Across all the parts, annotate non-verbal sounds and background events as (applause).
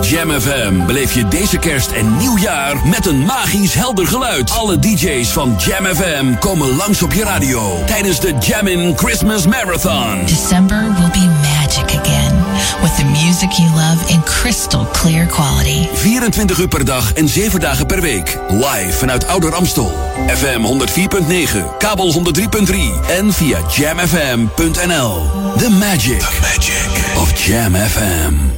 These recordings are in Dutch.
Jam FM beleef je deze kerst en nieuwjaar met een magisch helder geluid. Alle DJ's van Jam FM komen langs op je radio tijdens de Jammin' Christmas Marathon. December will be magic again with the music you love in crystal clear quality. 24 uur per dag en 7 dagen per week. Live vanuit Ouder Amstel. FM 104.9, kabel 103.3 en via jamfm.nl. The magic, The magic of Jam FM.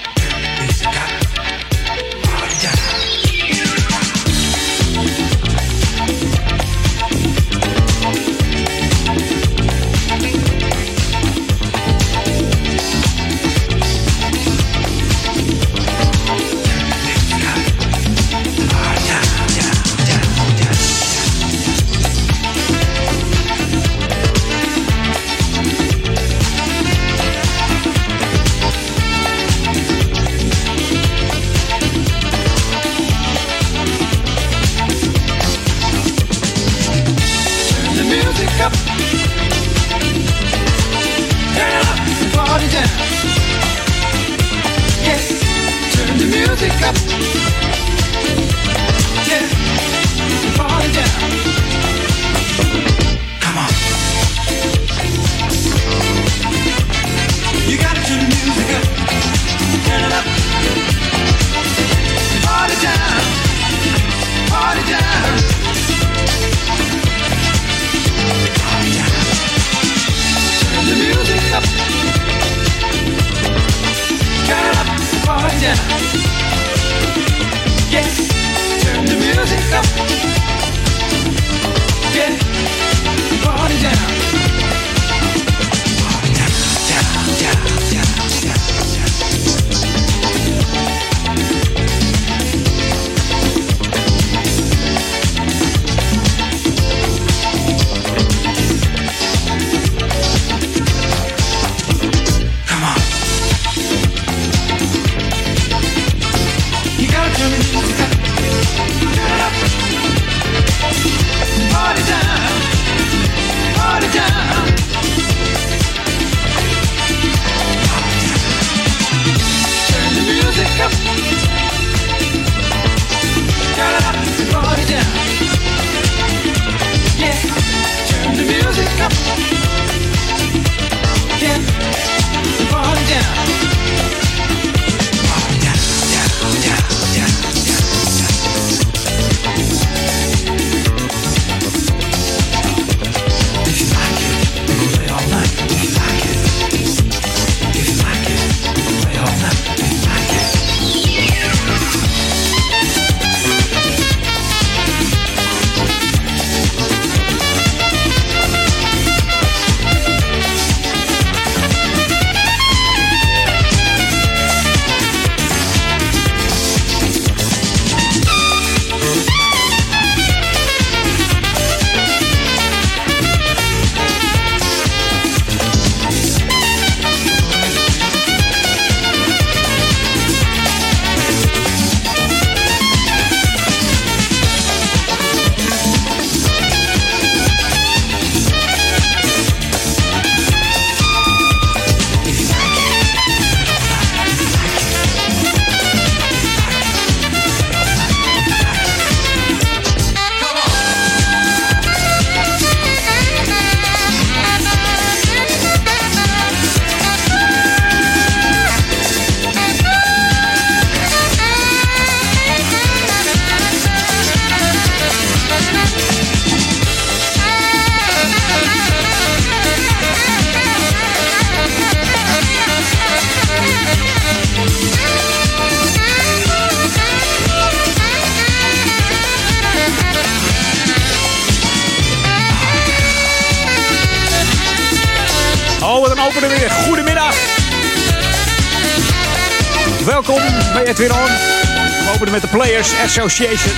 Association.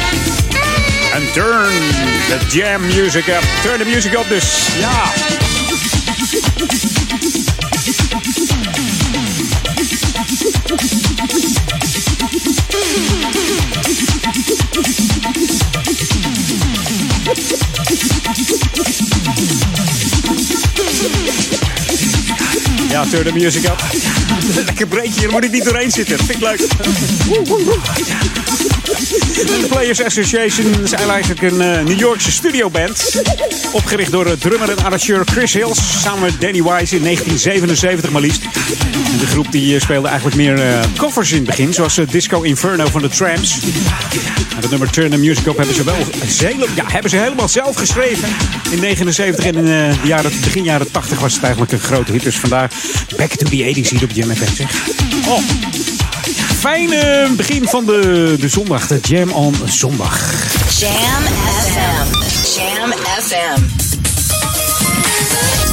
En turn the jam music up. Turn the music up dus, ja. Ja, turn the music up. (laughs) Lekker breedje, hier moet ik niet doorheen zitten. Vind ik leuk. De Players Association is eigenlijk een uh, New Yorkse studioband. Opgericht door drummer en arrangeur Chris Hills. Samen met Danny Wise in 1977 maar liefst. de groep die speelde eigenlijk meer uh, covers in het begin. Zoals Disco Inferno van de Tramps. Het nummer Turn the Music Up hebben ze wel ja, hebben ze helemaal zelf geschreven. In 79 en in de jaren, begin jaren 80 was het eigenlijk een grote hit. Dus vandaar Back to the 80s hier op Jam. Oh, fijne begin van de, de zondag. De Jam on zondag. Jam FM. Jam FM.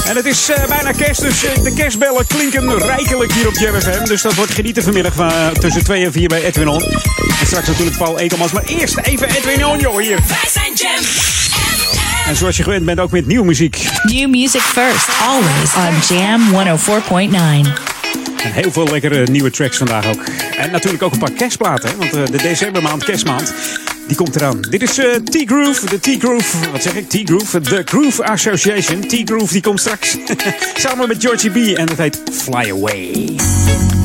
En het is uh, bijna kerst, dus uh, de kerstbellen klinken rijkelijk hier op Jam FM. Dus dat wordt genieten vanmiddag van, uh, tussen 2 en 4 bij Edwin On. En straks natuurlijk Paul Ekelmans. Maar eerst even Edwin On, joh, hier. Wij zijn Jam En zoals je gewend bent, ook met nieuwe muziek. New music first, always on Jam 104.9. En heel veel lekkere nieuwe tracks vandaag ook. En natuurlijk ook een paar kerstplaten, want uh, de decembermaand, kerstmaand, die komt eraan. Dit is uh, T-Groove, de T-Groove, wat zeg ik? T-Groove, de Groove Association. T-Groove die komt straks (laughs) samen met Georgie B en dat heet Fly Away.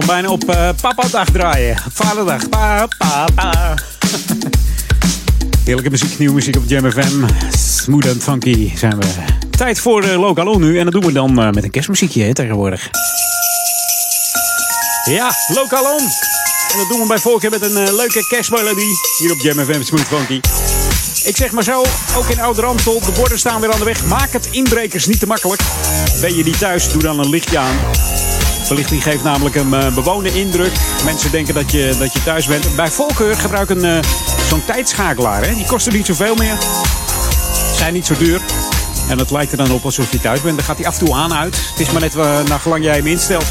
Zou hem bijna op uh, papa-dag draaien. Vaderdag. Papa, papa. (laughs) Heerlijke muziek, nieuwe muziek op Jam FM. Smooth and funky zijn we. Tijd voor uh, Local nu. En dat doen we dan uh, met een kerstmuziekje tegenwoordig. Ja, Local On. En dat doen we bij voorkeur met een leuke kerstmelodie. Hier op Jam FM Smooth Funky. Ik zeg maar zo, ook in Oude Ramstel, de borden staan weer aan de weg. Maak het inbrekers niet te makkelijk. Ben je niet thuis, doe dan een lichtje aan. Verlichting geeft namelijk een uh, bewoonde indruk. Mensen denken dat je, dat je thuis bent. Bij Volkeur gebruik een uh, zo'n tijdschakelaar. Hè? Die kosten niet zoveel meer. Zijn niet zo duur. En het lijkt er dan op alsof je thuis bent. Dan gaat hij af en toe aan uit. Het is maar net uh, naar gelang jij hem instelt.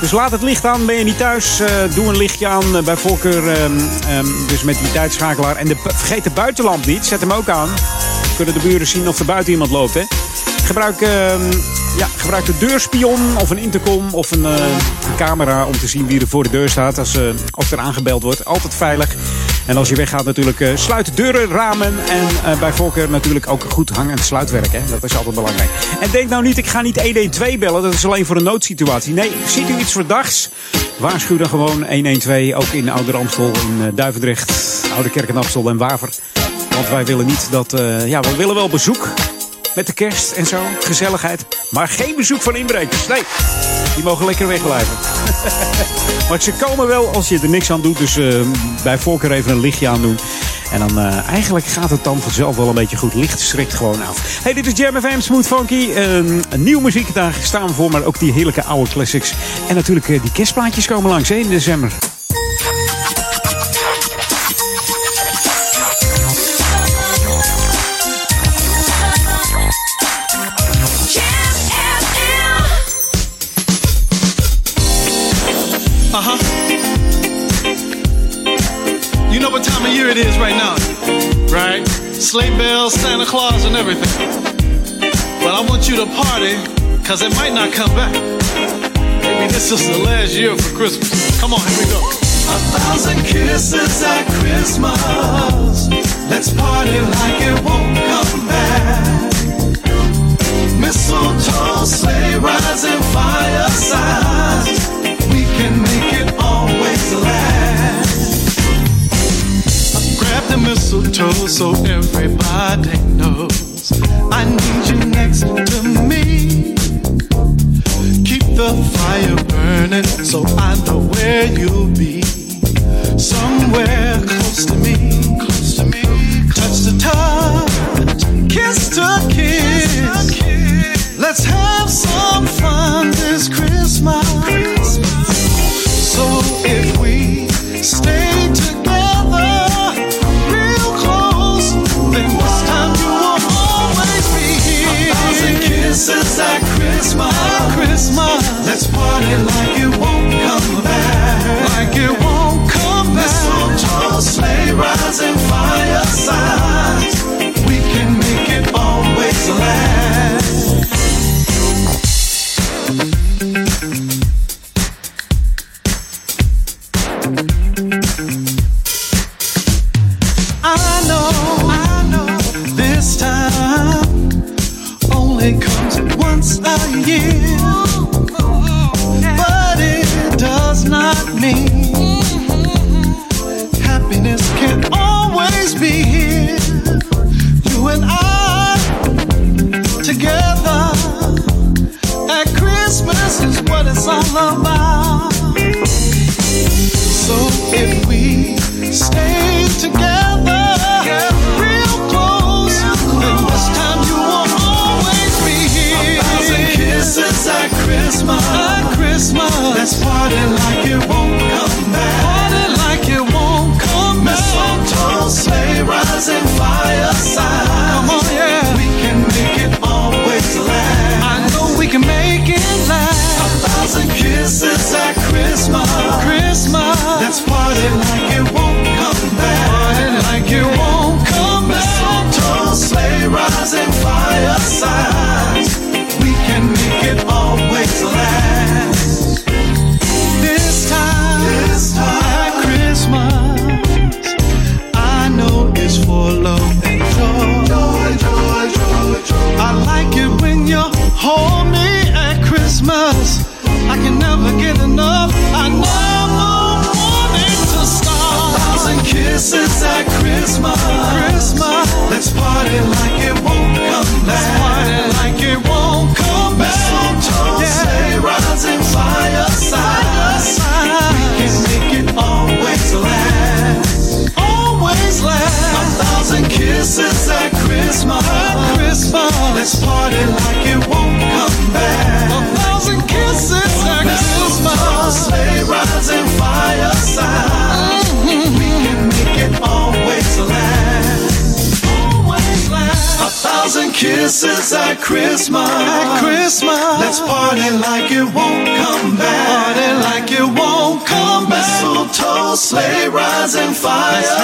Dus laat het licht aan, ben je niet thuis. Doe een lichtje aan, bij voorkeur um, um, dus met die tijdschakelaar. En de, vergeet de buitenlamp niet, zet hem ook aan. Dan kunnen de buren zien of er buiten iemand loopt. Hè? Gebruik, uh, ja, gebruik de deurspion of een intercom of een, een, camera om te zien wie er voor de deur staat als, als er aangebeld wordt. Altijd veilig. En als je weggaat natuurlijk, uh, sluit deuren, ramen en uh, bij voorkeur natuurlijk ook goed hang- en sluitwerk. Hè? Dat is altijd belangrijk. En denk nou niet, ik ga niet 112 bellen, dat is alleen voor een noodsituatie. Nee, ziet u iets verdachts? Waarschuw dan gewoon 112, ook in Ouder Amstel, in uh, Duivendrecht, Oude Kerk en Amstel en Waver. Want wij willen niet dat, ja, we willen wel bezoek met de kerst en zo, gezelligheid. Maar geen bezoek van inbrekers. Nee, die mogen lekker wegblijven. (laughs) maar ze komen wel als je er niks aan doet. Dus uh, bij voorkeur even een lichtje aan doen. En dan uh, eigenlijk gaat het dan vanzelf wel een beetje goed. Licht schrikt gewoon af. Hey, dit is Jam FM Smooth Funky. Uh, een nieuwe muziek, daar staan we voor. Maar ook die heerlijke oude classics. En natuurlijk uh, die kerstplaatjes komen langs hè, in december. It is right now, right? Sleigh bells, Santa Claus, and everything. But I want you to party, cause it might not come back. Maybe this is the last year for Christmas. Come on, here we go. A thousand kisses at Christmas. Let's party like it won't come back. Mistletoe, sleigh rides, and we mistletoe so everybody knows I need you next to me. Keep the fire burning so I know where you'll be. Somewhere close to me, close to me. Touch to touch, kiss to kiss. Let's have some fun this Christmas. So if we stay together thousand kisses Christmas. Christmas. Let's party like it won't come back. Like it won't come back. Mistletoe, sleigh rides, and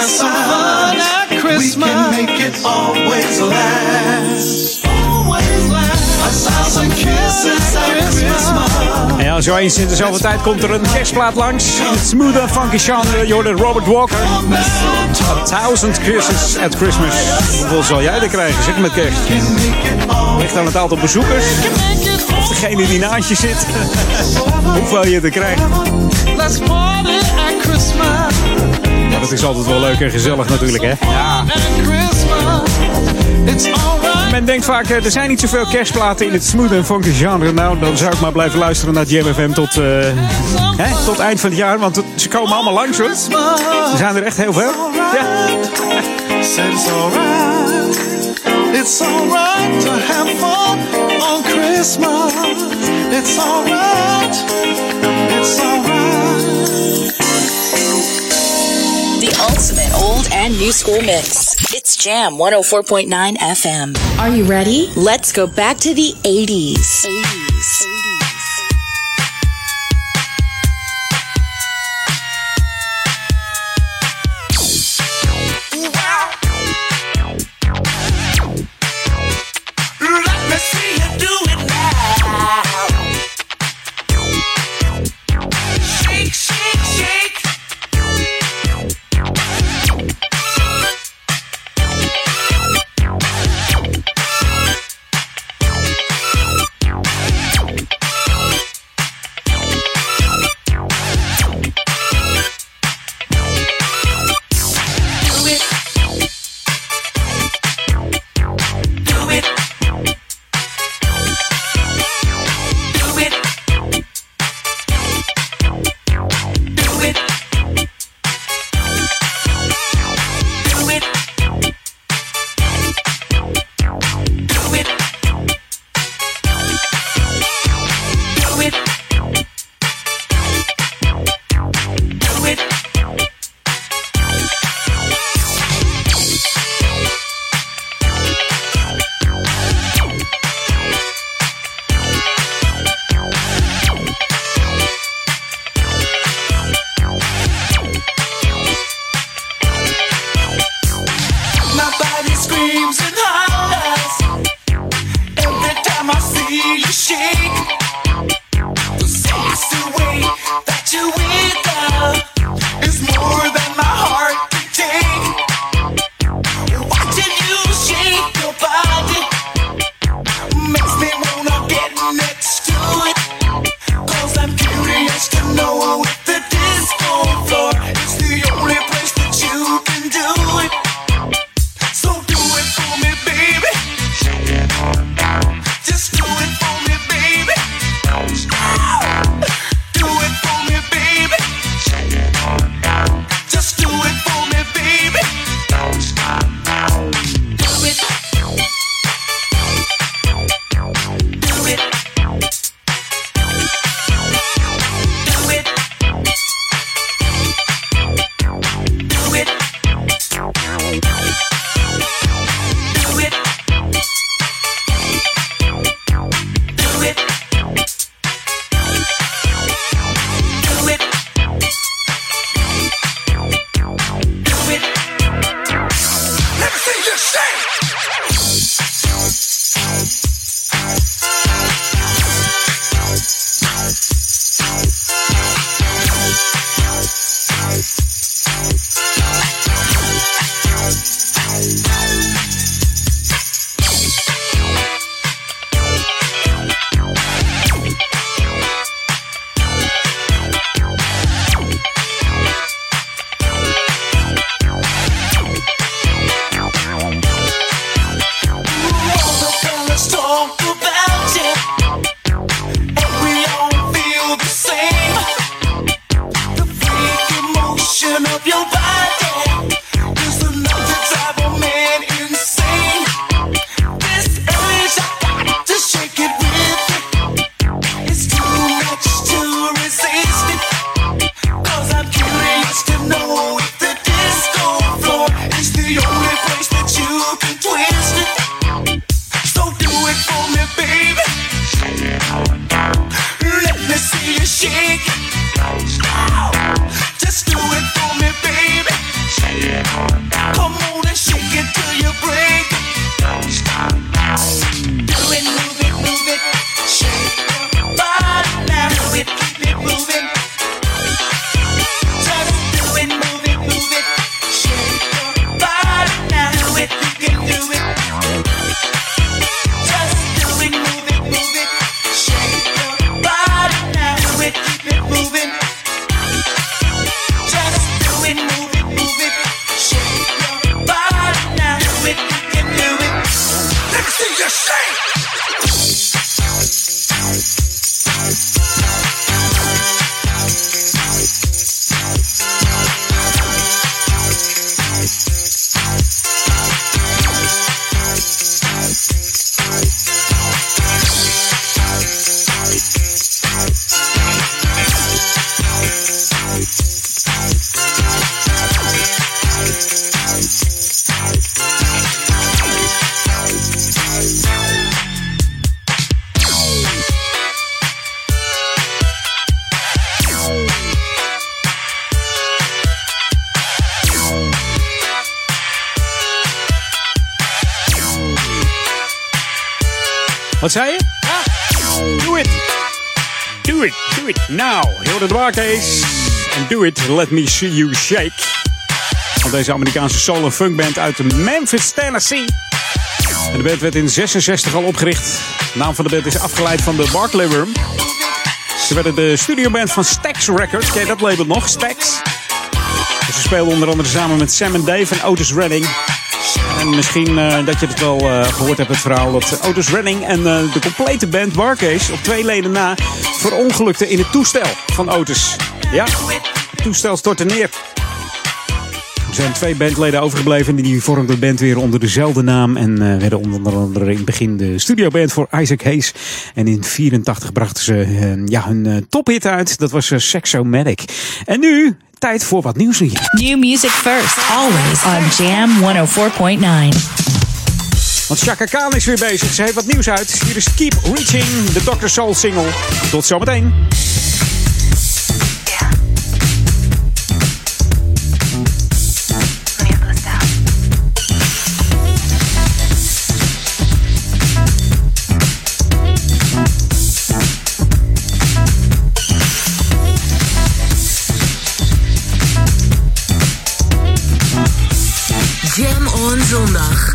fireside. At Christmas. We can make it always last. Always last. A thousand kisses at Christmas. En ja, zo eens in dezelfde tijd komt er een kerstplaat langs. In het smooth en funky genre. Hoorde Robert Walker. A thousand kisses at Christmas. Hoeveel zal jij er krijgen? Zeg met kerst. Ligt aan het aantal bezoekers. Of degene die naast je zit. (laughs) Hoeveel je er krijgt. Let's party at Christmas. Dat is altijd wel leuk en gezellig natuurlijk, hè? Ja. Men denkt vaak, eh, er zijn niet zoveel kerstplaten in het smooth en funky genre. Nou, dan zou ik maar blijven luisteren naar Jam FM tot, eh, hè, tot eind van het jaar. Want ze komen allemaal langs, hoor. Er zijn er echt heel veel. Ja. It's alright. It's alright to have fun on Christmas. It's alright. It's alright. Ultimate old and new school mix. It's Jam 104.9 FM. Are you ready? Let's go back to the 80s. 80s. En do it. Let me see you shake. Van deze Amerikaanse en funkband uit Memphis, Tennessee. En de band werd in 66 al opgericht. De naam van de band is afgeleid van de Barclay Room. Ze werden de studioband van Stax Records. Ken dat label nog? Stax. Ze speelden onder andere samen met Sam en Dave en Otis Redding. En misschien uh, dat je het wel uh, gehoord hebt, het verhaal dat Otis Redding en uh, de complete band Barcase op twee leden na verongelukte in het toestel van Otis. Ja, het toestel stortte neer. Er zijn twee bandleden overgebleven en die vormden de band weer onder dezelfde naam. En uh, werden onder andere in het begin de studioband voor Isaac Hayes. En in 84 brachten ze uh, ja, hun uh, tophit uit. Dat was Sexomatic. En nu tijd voor wat nieuws hier. New music first, always on Jam 104.9. Want Chaka Khan is weer bezig. Ze heeft wat nieuws uit. Hier is Keep Reaching, de Dr. Soul single. Tot zometeen. On zondag.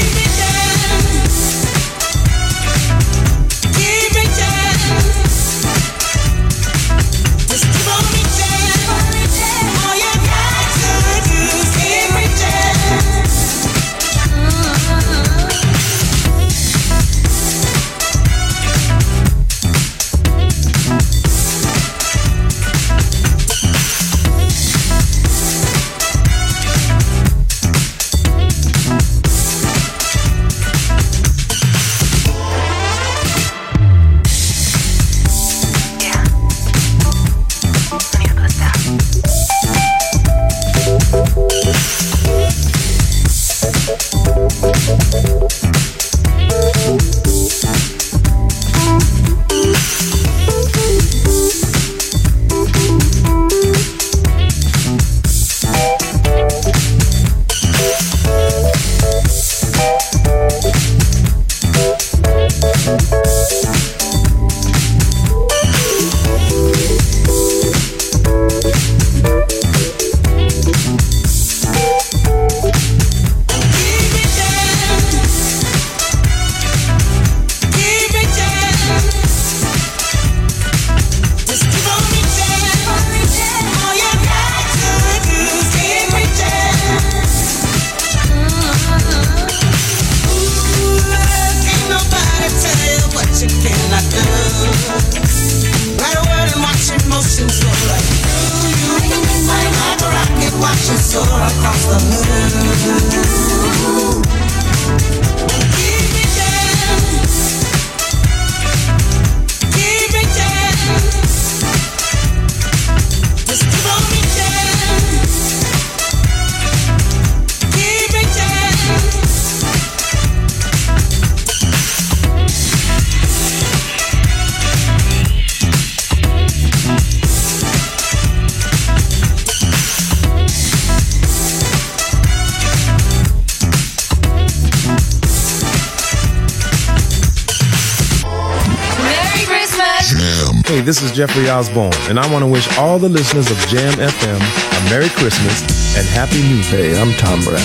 this is Jeffrey Osborne, and I want to wish all the listeners of Jam FM a Merry Christmas and Happy New Year. Hey, I'm Tom Brown,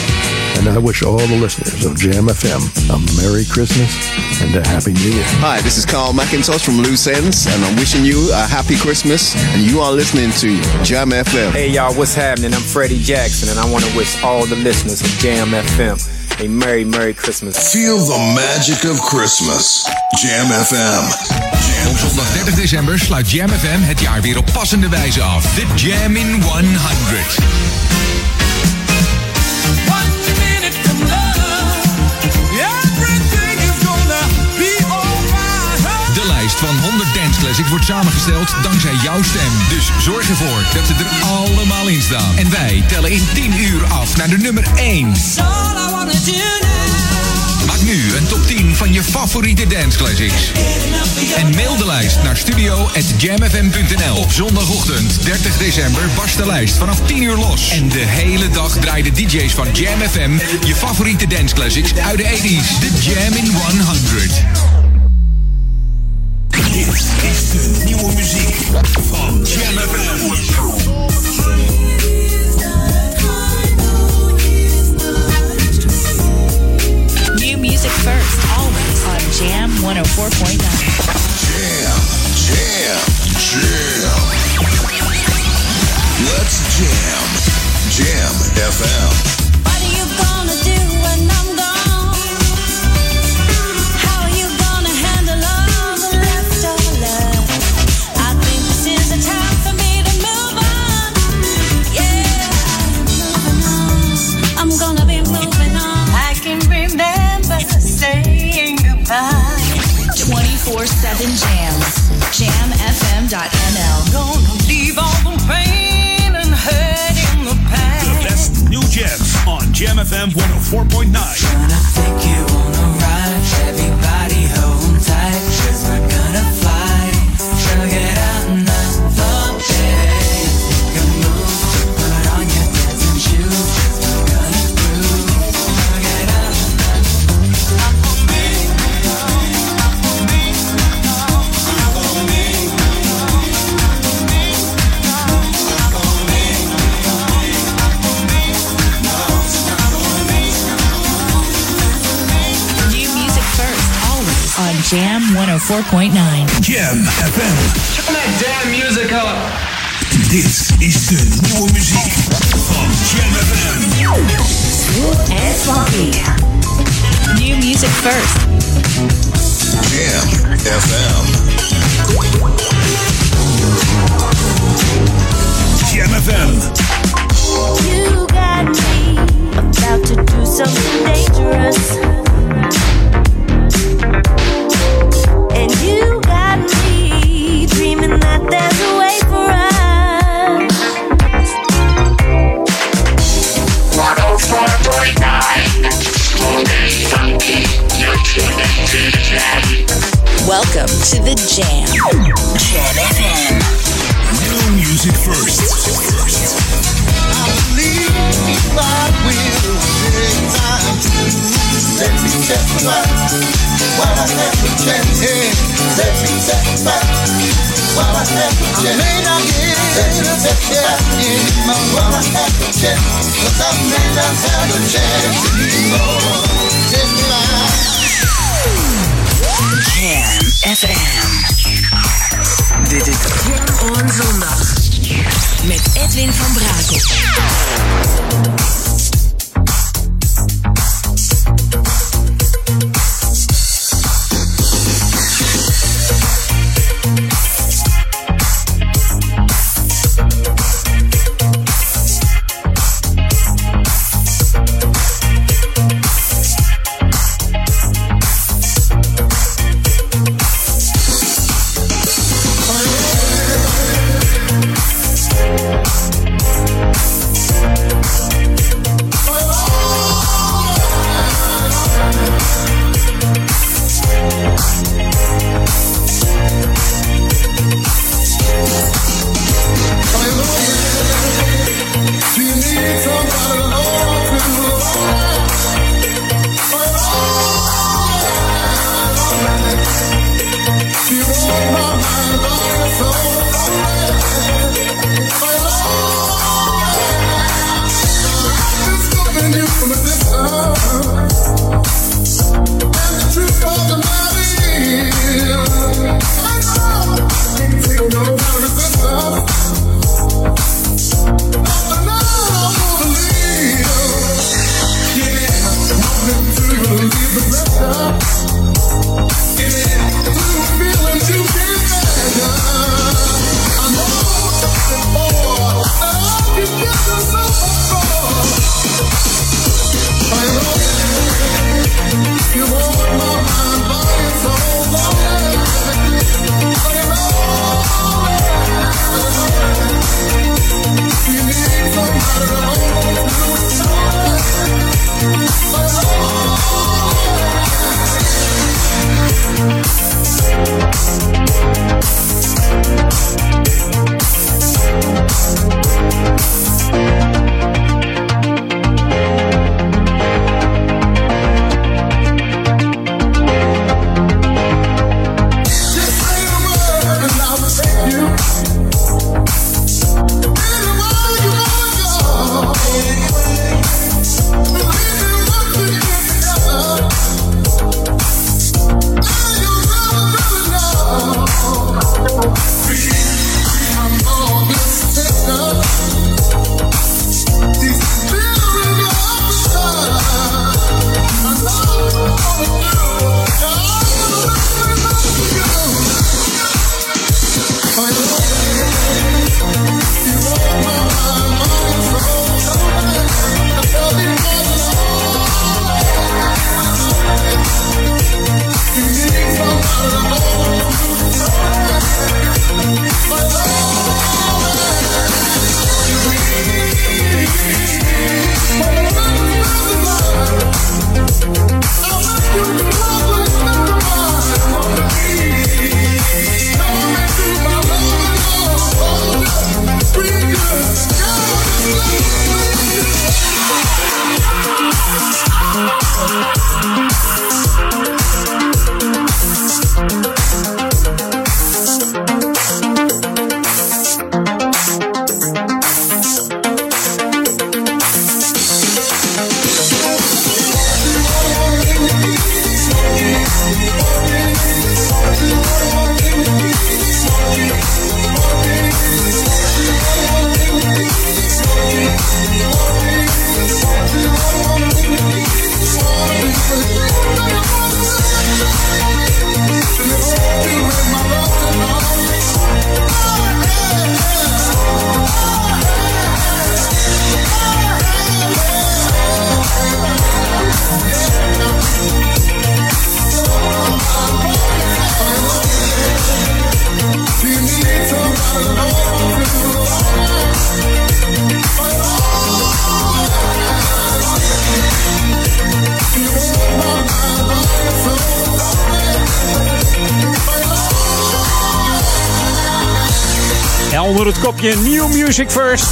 and I wish all the listeners of Jam FM a Merry Christmas and a Happy New Year. Hi, this is Carl McIntosh from Loose Ends, and I'm wishing you a happy Christmas. And you are listening to Jam FM. Hey y'all, what's happening? I'm Freddie Jackson, and I want to wish all the listeners of Jam FM a Merry, Merry Christmas. Feel the magic of Christmas. Jam FM. Op zondag 30 december sluit Jam FM het jaar weer op passende wijze af. The Jam in 100. De lijst van 100 Dance Classics wordt samengesteld dankzij jouw stem. Dus zorg ervoor dat ze er allemaal in staan. En wij tellen in 10 uur af naar de nummer 1. Maak nu een top 10 van je favoriete dance classics. En mail de lijst naar studio.jamfm.nl. Op zondagochtend 30 december barst de lijst vanaf 10 uur los. En de hele dag draaien de DJ's van Jam FM je favoriete dance classics uit de 80s. De Jam in 100. Dit is de nieuwe muziek van Jam FM. Jam 104.9. Jam, jam, jam. Let's jam. Jam FM. FM 104.9. 104.9. Jam FM. Turn that damn music up. Dit is de nieuwe muziek van Jam FM. And funky. New music first. Jam FM. Jam FM. You got me about to do something dangerous. Welcome to the Jam. Jam FM. New music first. Let me testify while I have the chance. Let me testify while I have the chance. I may not get Let me testify while I have the chance. Cause I may not have a chance anymore. FM. Dit is Jam on zondag. Met Edwin van Brakel. Let's go. Kopje New Music First.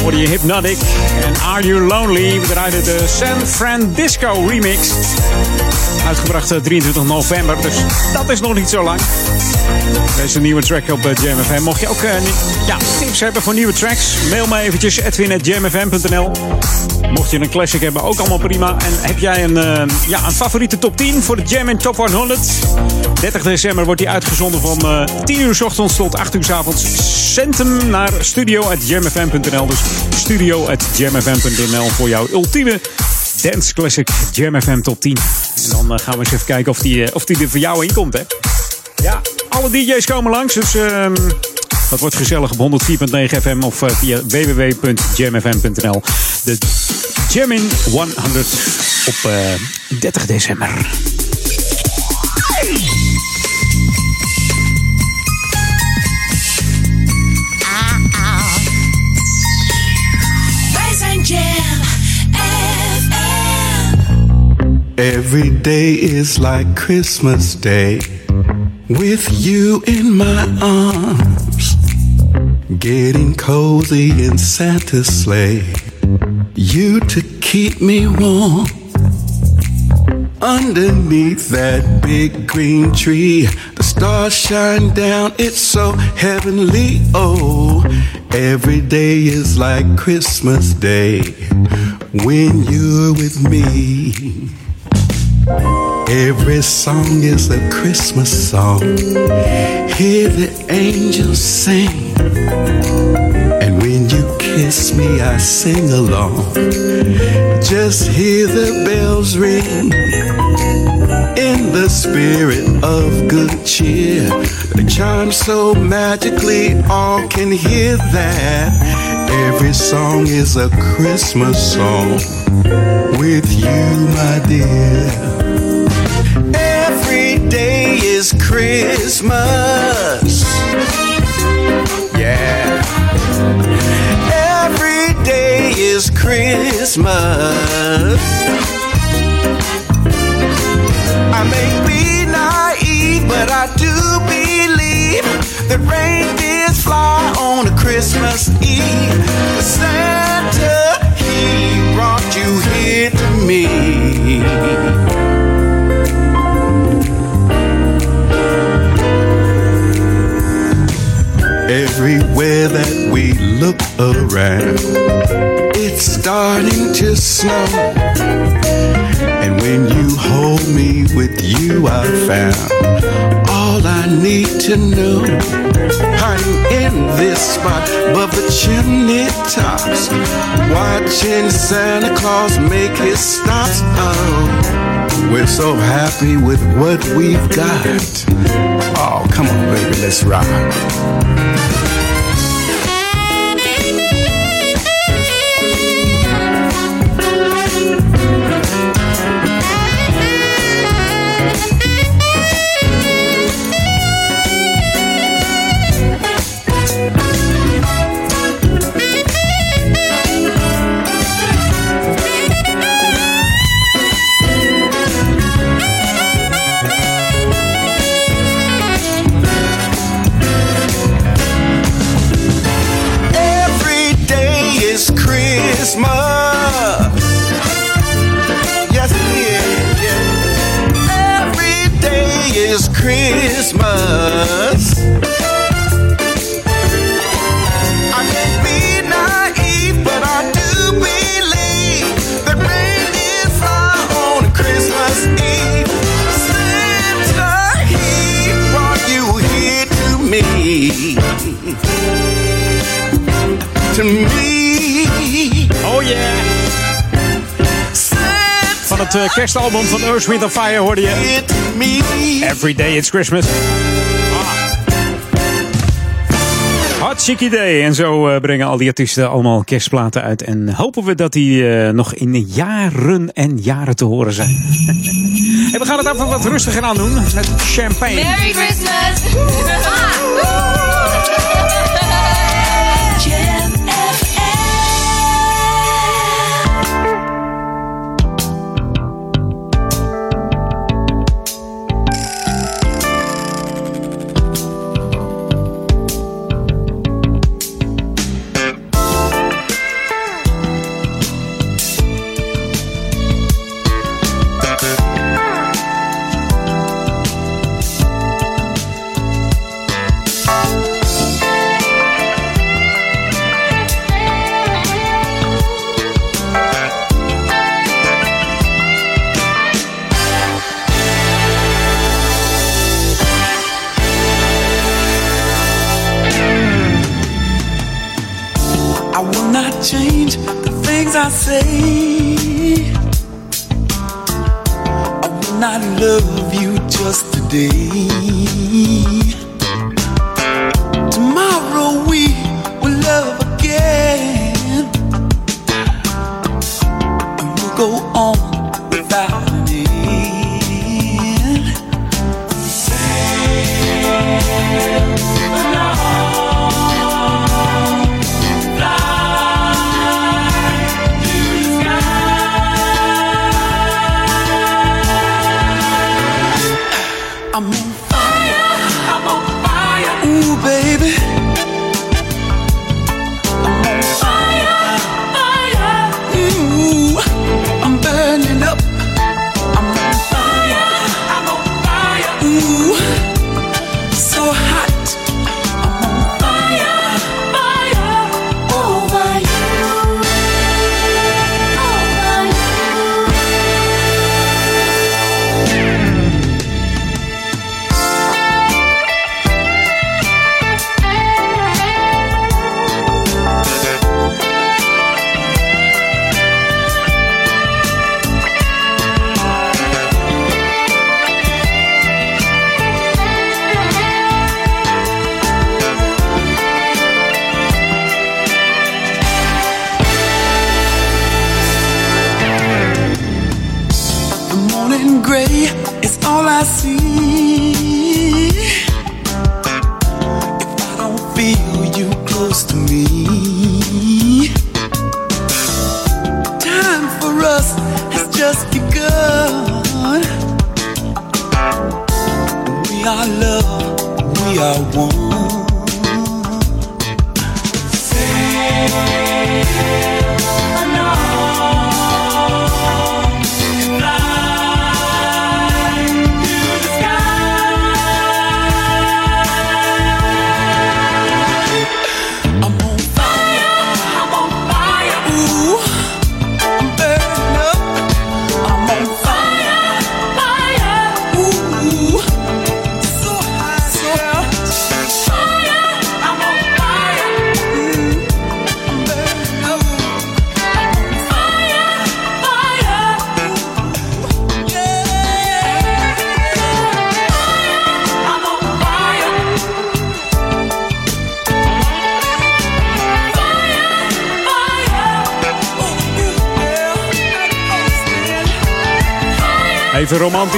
Hoorde je Hypnotic en Are You Lonely? We draaiden de San Francisco remix. Uitgebracht 23 eh, november, dus dat is nog niet zo lang. Deze nieuwe track op eh, JamFM. Mocht je ook uh, ja, tips hebben voor nieuwe tracks, mail me eventjes edwin.jamfm.nl. Mocht je een classic hebben, ook allemaal prima. En heb jij een, ja, een favoriete top 10 voor de Jam Top 100? 30 december wordt die uitgezonden van uh, 10 uur s ochtends tot 8 uur s avonds. Hem naar studio.jamfm.nl. Dus studio.jamfm.nl voor jouw ultieme dance classic Jam FM top 10. Dan uh, gaan we eens even kijken of die, of die er voor jou in komt, hè. Ja, alle DJ's komen langs, dus... Uh, dat wordt gezellig op 104.9 FM of uh, via www.jamfm.nl. De Jamin 100 op uh, 30 december. Every day is like Christmas Day with you in my arms. Getting cozy in Santa's sleigh. You to keep me warm. Underneath that big green tree, the stars shine down, it's so heavenly. Oh, every day is like Christmas Day when you're with me. Every song is a Christmas song. Hear the angels sing. And when you kiss me, I sing along. Just hear the bells ring. In the spirit of good cheer, they chime so magically, all can hear that. Every song is a Christmas song with you, my dear. Christmas. Yeah. Every day is Christmas. I may be naive, but I do believe that reindeers fly on a Christmas Eve. Santa, he brought you here to me. Everywhere that we look around, it's starting to snow. And when you hold me with you, I found all I need to know. I'm in this spot above the chimney tops, watching Santa Claus make his stops. Oh, we're so happy with what we've got. Oh, come on, baby, let's rock. To me. Oh yeah. Van het uh, kerstalbum van Earth, Wind Fire hoorde je. Every Day It's Christmas. Ah. Hartstikke idee. En zo uh, brengen al die artiesten allemaal kerstplaten uit. En hopen we dat die uh, nog in jaren en jaren te horen zijn. (laughs) en we gaan het even wat rustiger aan doen. Met champagne. Merry Christmas!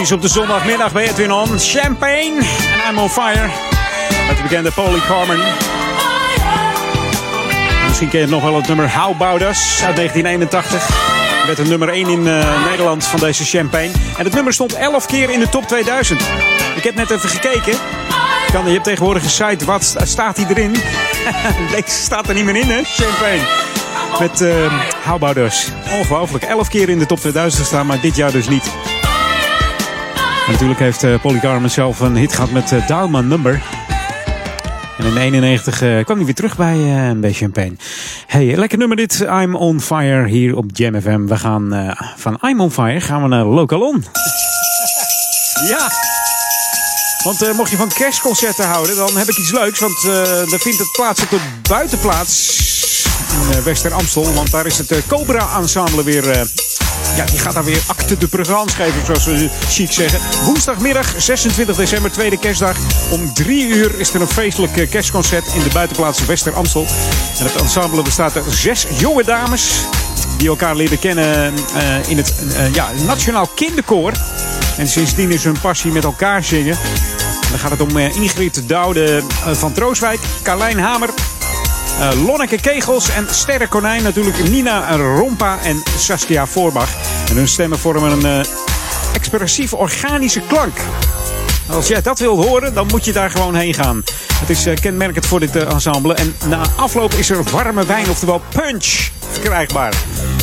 Romantisch op de zondagmiddag bij Edwin On. Champagne en I'm on fire. Met de bekende Polly Carmen. Misschien ken je nog wel het nummer How Us uit 1981. Met een nummer 1 in uh, Nederland van deze Champagne. En het nummer stond 11 keer in de top 2000. Ik heb net even gekeken. Kan, je hebt tegenwoordig een site, wat staat hij erin? (laughs) Deze staat er niet meer in, hè? Champagne. Met uh, How About Us. Ongelooflijk. 11 keer in de top 2000 gestaan, maar dit jaar dus niet. Natuurlijk heeft uh, Polly zelf een hit gehad met uh, Dial My Number. En in 91 uh, kwam hij weer terug bij, uh, bij Champagne. Hey, lekker nummer dit. I'm on fire hier op Jam FM. We gaan van I'm on fire gaan we naar Local On. (laughs) ja. Want mocht je van kerstconcerten houden, dan heb ik iets leuks. Want uh, daar vindt het plaats op de buitenplaats in uh, Wester Amstel. Want daar is het uh, Cobra Ensemble weer ja, die gaat daar weer acte de présence geven, zoals we chic zeggen. Woensdagmiddag, 26 december, tweede kerstdag. Om drie uur is er een feestelijk kerstconcert in de buitenplaats Wester Amstel. En het ensemble bestaat uit zes jonge dames die elkaar leren kennen uh, in het uh, ja, Nationaal Kinderkoor. En sindsdien is hun passie met elkaar zingen. En dan gaat het om uh, Ingrid Doude van Trooswijk, Carlijn Hamer, Lonneke Kegels en Sterre Konijn. Natuurlijk Nina Rompa en Saskia Voorbach. En hun stemmen vormen een uh, expressief organische klank. Als jij dat wilt horen, dan moet je daar gewoon heen gaan. Het is uh, kenmerkend voor dit ensemble. En na afloop is er warme wijn, oftewel punch,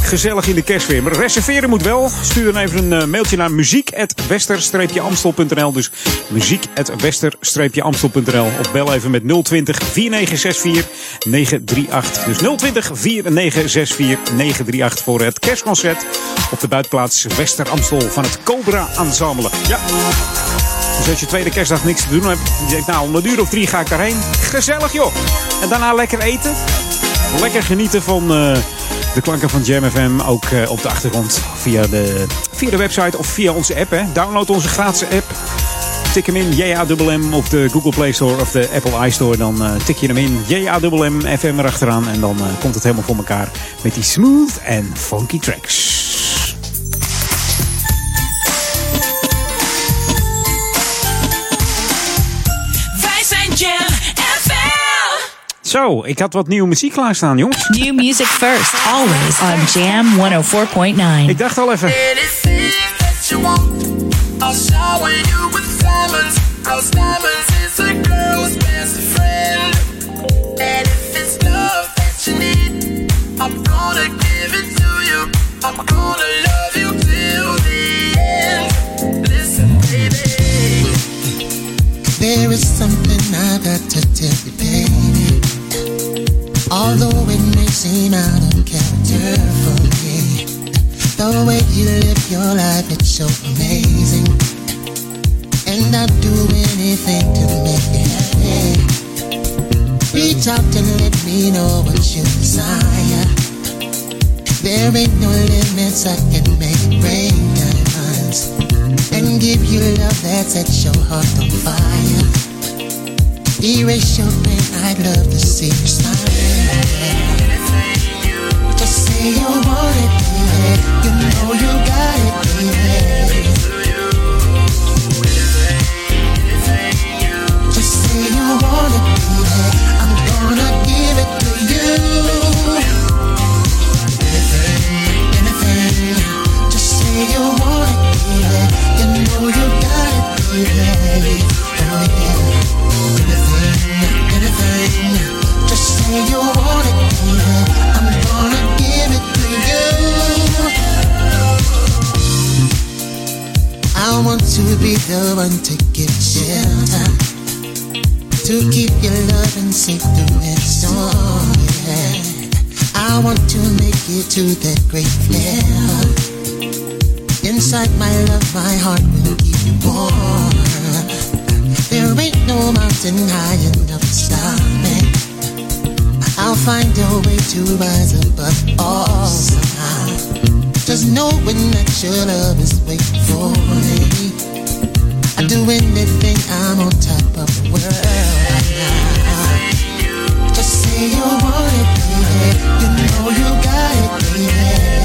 Gezellig in de kerstfeer. Maar reserveren moet wel. Stuur dan even een mailtje naar muziek.wester-amstel.nl. Dus muziek.wester-amstel.nl. Of bel even met 020 4964 938. Dus 020 4964 938 voor het kerstconcert op de buitenplaats Wester Amstel van het Cobra Ensemble. Ja. Dus als je tweede kerstdag niks te doen hebt, je denkt nou om een uur of drie ga ik daarheen. Gezellig joh. En daarna lekker eten. Lekker genieten van uh, de klanken van Jam FM. Ook uh, op de achtergrond via de, via de website of via onze app. Hè. Download onze gratis app. Tik hem in JAMM op de Google Play Store of de Apple iStore. Dan uh, tik je hem in JAMM FM erachteraan. En dan komt het helemaal voor elkaar met die smooth en funky tracks. Zo, ik had wat nieuwe muziek klaarstaan, jongens. New music first, always on Jam 104.9. Ik dacht al even. I'm gonna give it to you. I'm gonna love you till the end. Listen, baby. There is something I got to tell you. Although it may seem out of character for me, the way you live your life, it's so amazing. And I'd do anything to make you happy. Reach out and let me know what you desire. There ain't no limits, I can make rain diamonds. And give you love that sets your heart on fire. Erase your pain, I'd love to see you smile. Just say you want it, baby. You know you got it, baby. Be the one to give shelter, to keep your love and safe through it storm. Yeah. I want to make it to that great flare. Inside my love, my heart will keep you warm. There ain't no mountain high enough to stop me. I'll find a way to rise above all somehow. Just knowing that your love is waiting for me. I'd do anything, I'm on top of the world. Just say you want it, baby. You know you got it, baby.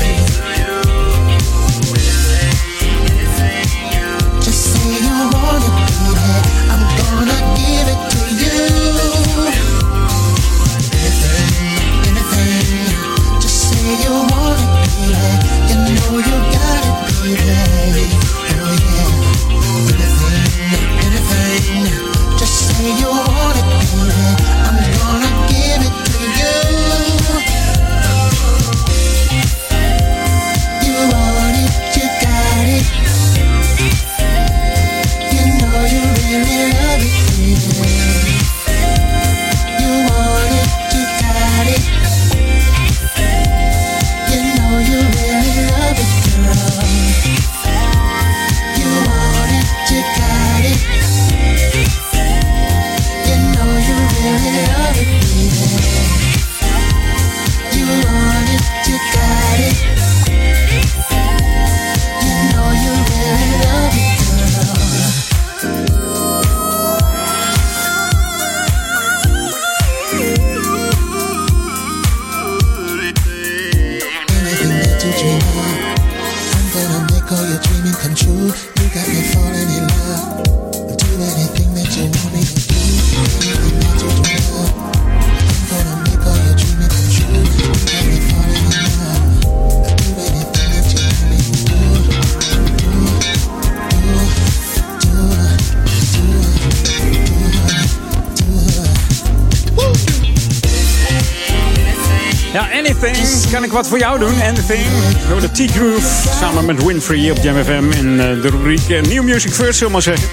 wat voor jou doen. Anything. Door de T-Groove. Samen met Winfrey op JamFM. in eh, de rubriek eh, New Music First, zullen maar zeggen.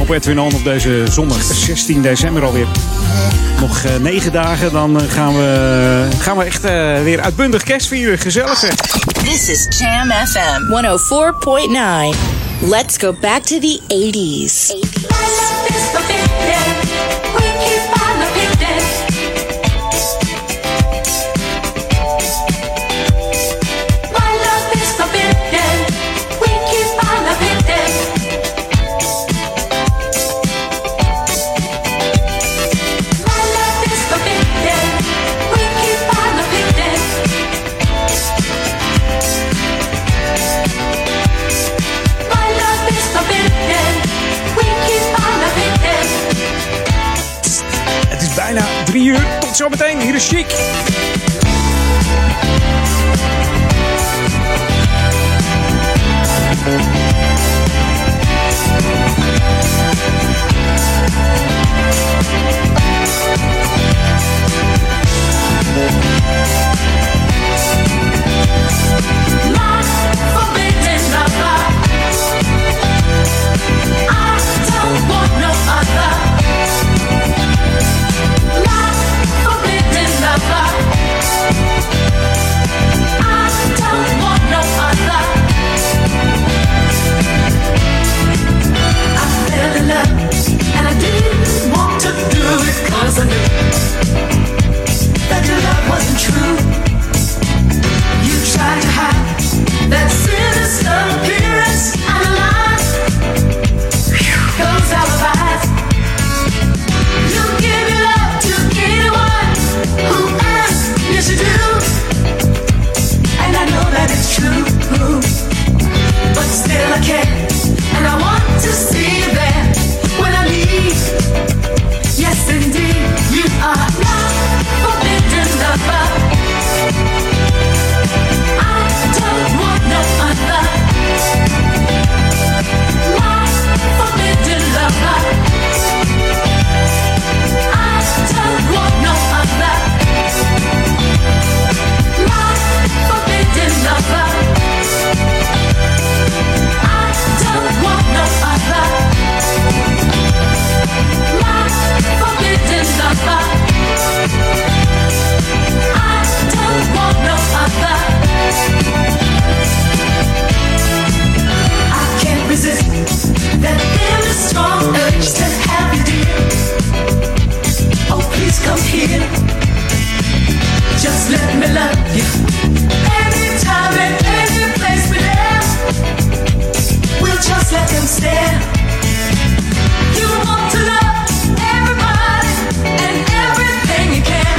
Op Edwin On op deze zondag eh, 16 december alweer. Nog negen dagen, dan gaan, we, gaan we echt weer uitbundig kerst vieren. Gezellig hè? This is Jam FM 104.9. Let's go back to the 80s. Zometeen. Hier is Chic. stop. here. Just let me love you. Anytime, and any place we live, we'll just let them stare. You want to love everybody and everything you can.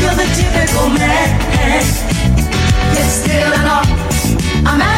You're the typical man. Yes, still and all. I'm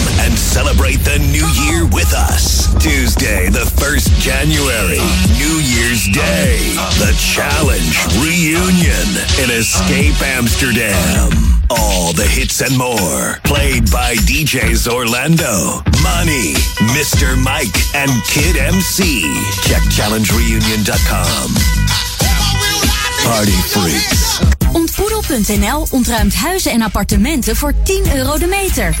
and celebrate the new year with us. Tuesday, the 1st January, New Year's Day, the Challenge Reunion in Escape Amsterdam. All the hits and more, played by DJs Orlando, Money, Mr. Mike, and Kid MC. Check challengereunion.com. Party freaks. Ontboedel.nl ontruimt huizen en appartementen voor 10 euro de meter.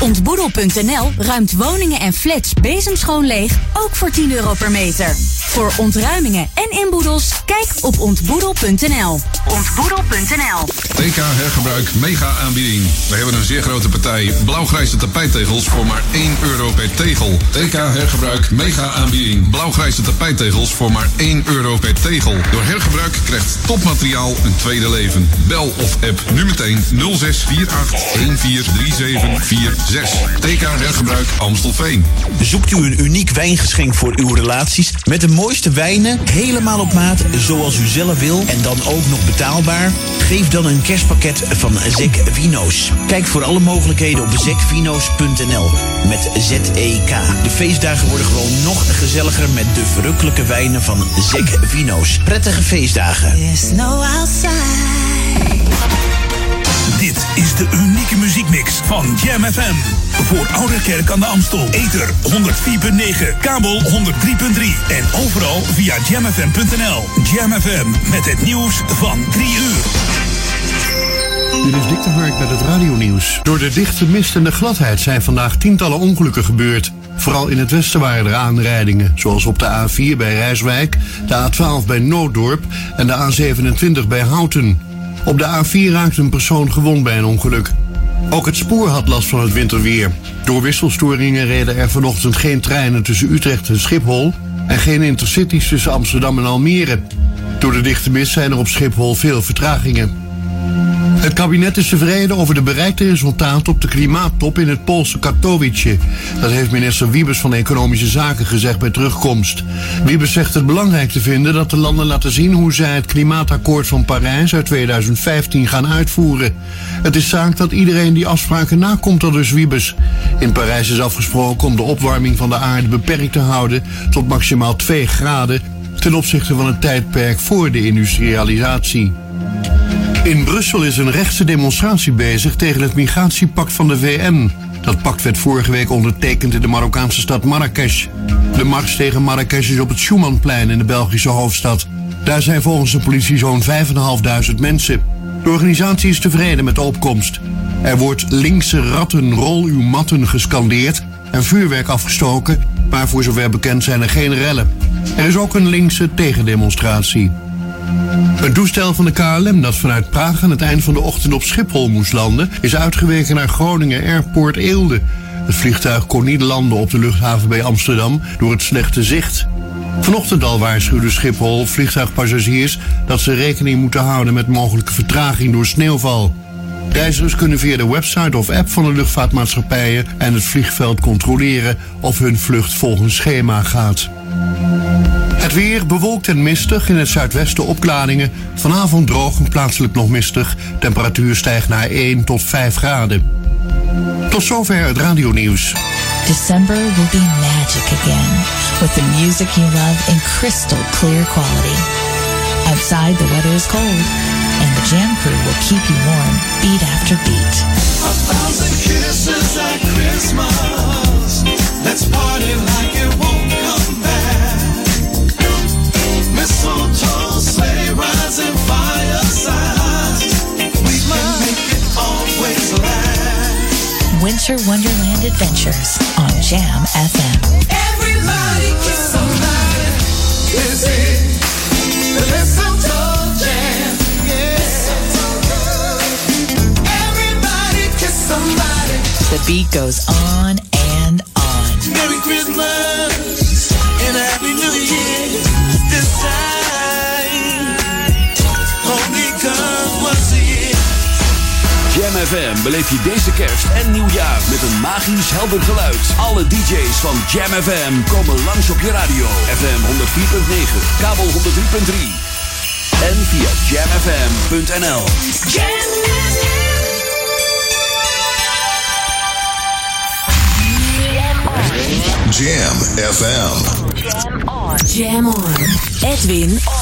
Ontboedel.nl ruimt woningen en flats bezemschoon leeg, ook voor 10 euro per meter. Voor ontruimingen en inboedels, kijk op ontboedel.nl. Ontboedel.nl TK Hergebruik mega aanbieding. We hebben een zeer grote partij blauwgrijze tapijttegels voor maar 1 euro per tegel. TK Hergebruik mega aanbieding. Blauwgrijze tapijttegels voor maar 1 euro per tegel. Door hergebruik krijgt topmateriaal een tweede leven. Bel of app nu meteen 0648 143746. TK Hergebruik Amstelveen. Zoekt u een uniek wijngeschenk voor uw relaties met de mooiste wijnen, helemaal op maat, zoals u zelf wil en dan ook nog betaalbaar? Geef dan een kerstpakket van Zek Vino's. Kijk voor alle mogelijkheden op zekvino's.nl met Z-E-K. De feestdagen worden gewoon nog gezelliger met de verrukkelijke wijnen van Zek Vino's. Prettige feestdagen. Dit is de unieke muziekmix van Jam FM. Voor Ouderkerk aan de Amstel. Ether 104.9, kabel 103.3 en overal via jamfm.nl. Jam FM met het nieuws van 3 uur. Dit is Dick de Hark met het radionieuws. Door de dichte mist en de gladheid zijn vandaag tientallen ongelukken gebeurd. Vooral in het westen waren er aanrijdingen, zoals op de A4 bij Rijswijk, de A12 bij Nooddorp en de A27 bij Houten. Op de A4 raakte een persoon gewond bij een ongeluk. Ook het spoor had last van het winterweer. Door wisselstoringen reden er vanochtend geen treinen tussen Utrecht en Schiphol en geen intercities tussen Amsterdam en Almere. Door de dichte mist zijn er op Schiphol veel vertragingen. Het kabinet is tevreden over de bereikte resultaten op de klimaattop in het Poolse Katowice. Dat heeft minister Wiebes van Economische Zaken gezegd bij terugkomst. Wiebes zegt het belangrijk te vinden dat de landen laten zien hoe zij het klimaatakkoord van Parijs uit 2015 gaan uitvoeren. Het is zaak dat iedereen die afspraken nakomt, al dus Wiebes. In Parijs is afgesproken om de opwarming van de aarde beperkt te houden tot maximaal 2 graden ten opzichte van het tijdperk voor de industrialisatie. In Brussel is een rechtse demonstratie bezig tegen het migratiepact van de VN. Dat pact werd vorige week ondertekend in de Marokkaanse stad Marrakesh. De mars tegen Marrakesh is op het Schumannplein in de Belgische hoofdstad. Daar zijn volgens de politie zo'n 5.500 mensen. De organisatie is tevreden met de opkomst. Er wordt linkse ratten, rol uw matten gescandeerd en vuurwerk afgestoken, maar voor zover bekend zijn er geen rellen. Er is ook een linkse tegendemonstratie. Een toestel van de KLM dat vanuit Praag aan het eind van de ochtend op Schiphol moest landen, is uitgeweken naar Groningen Airport Eelde. Het vliegtuig kon niet landen op de luchthaven bij Amsterdam door het slechte zicht. Vanochtend al waarschuwde Schiphol vliegtuigpassagiers dat ze rekening moeten houden met mogelijke vertraging door sneeuwval. Reizigers kunnen via de website of app van de luchtvaartmaatschappijen en het vliegveld controleren of hun vlucht volgens schema gaat. Het weer bewolkt en mistig. In het zuidwesten opklaringen. Vanavond droog en plaatselijk nog mistig. Temperatuur stijgt naar 1 tot 5 graden. Tot zover het radionieuws. December will be magic again with the music you love in crystal clear quality. Outside, the weather is cold, and the Jam crew will keep you warm beat after beat. Winter Wonderland Adventures on Jam FM. Everybody kiss somebody. This is the mistletoe jam. Everybody kiss somebody. The beat goes on Jam FM beleef je deze kerst en nieuwjaar met een magisch helder geluid. Alle DJ's van Jam FM komen langs op je radio. FM 104.9, kabel 103.3 en via jamfm.nl. Jam FM. Jam on. Edwin on.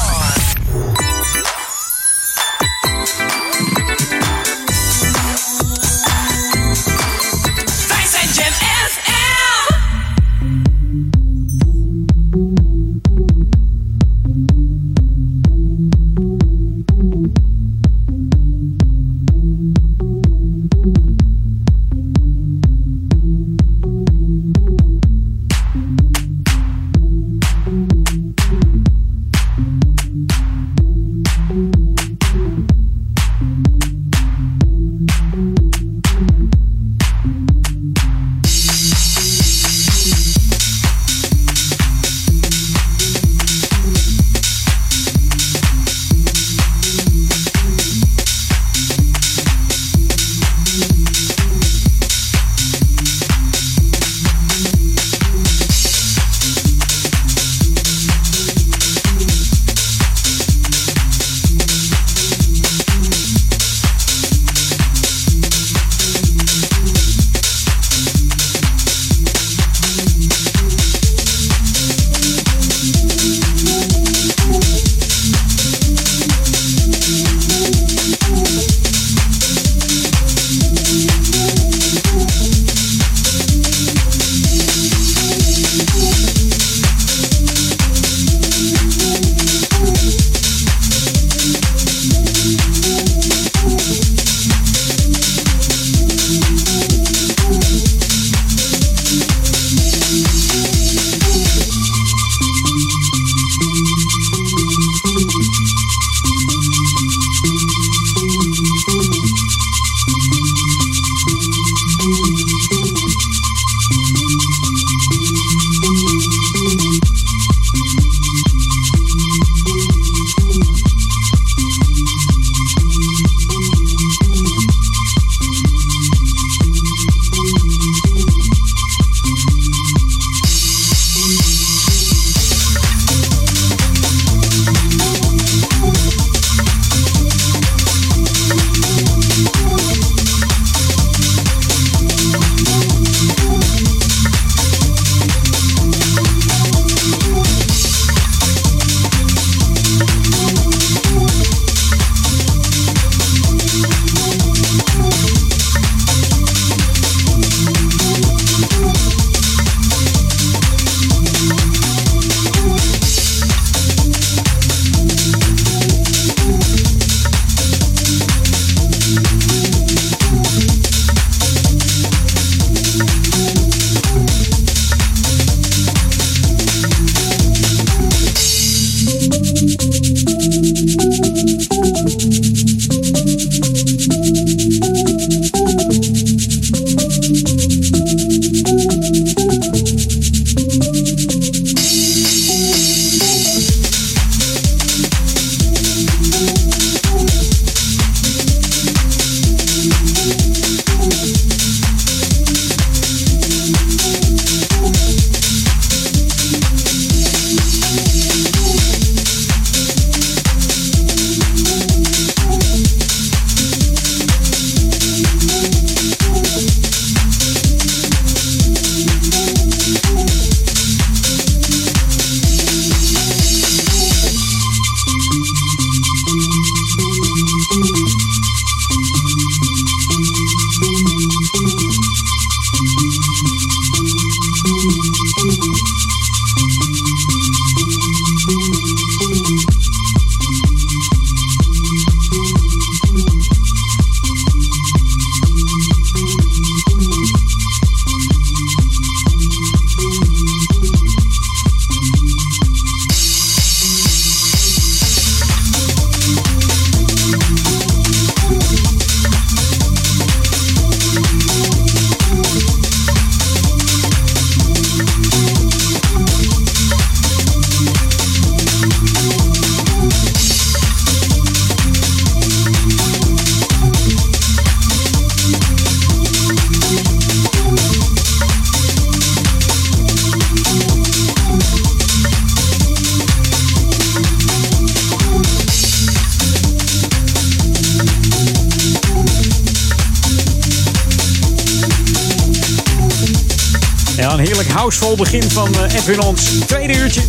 Begin van uh, Edwin Ons tweede uurtje.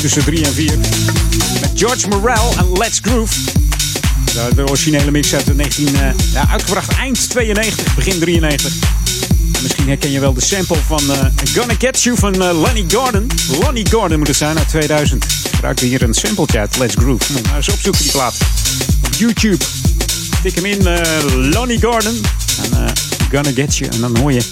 Tussen 3 en 4. Met George Morel en Let's Groove. De, originele mix uit 19, uh, ja, uitgebracht eind 92, begin 93. Misschien herken je wel de sample van uh, Gonna Get You van Lonnie Gordon. Lonnie Gordon moet het zijn uit 2000. Gebruikte hier een sampletje uit Let's Groove. Moet maar eens opzoeken die plaat. Op YouTube. Tik hem in, Lonnie Gordon. En Gonna Get You. En dan hoor je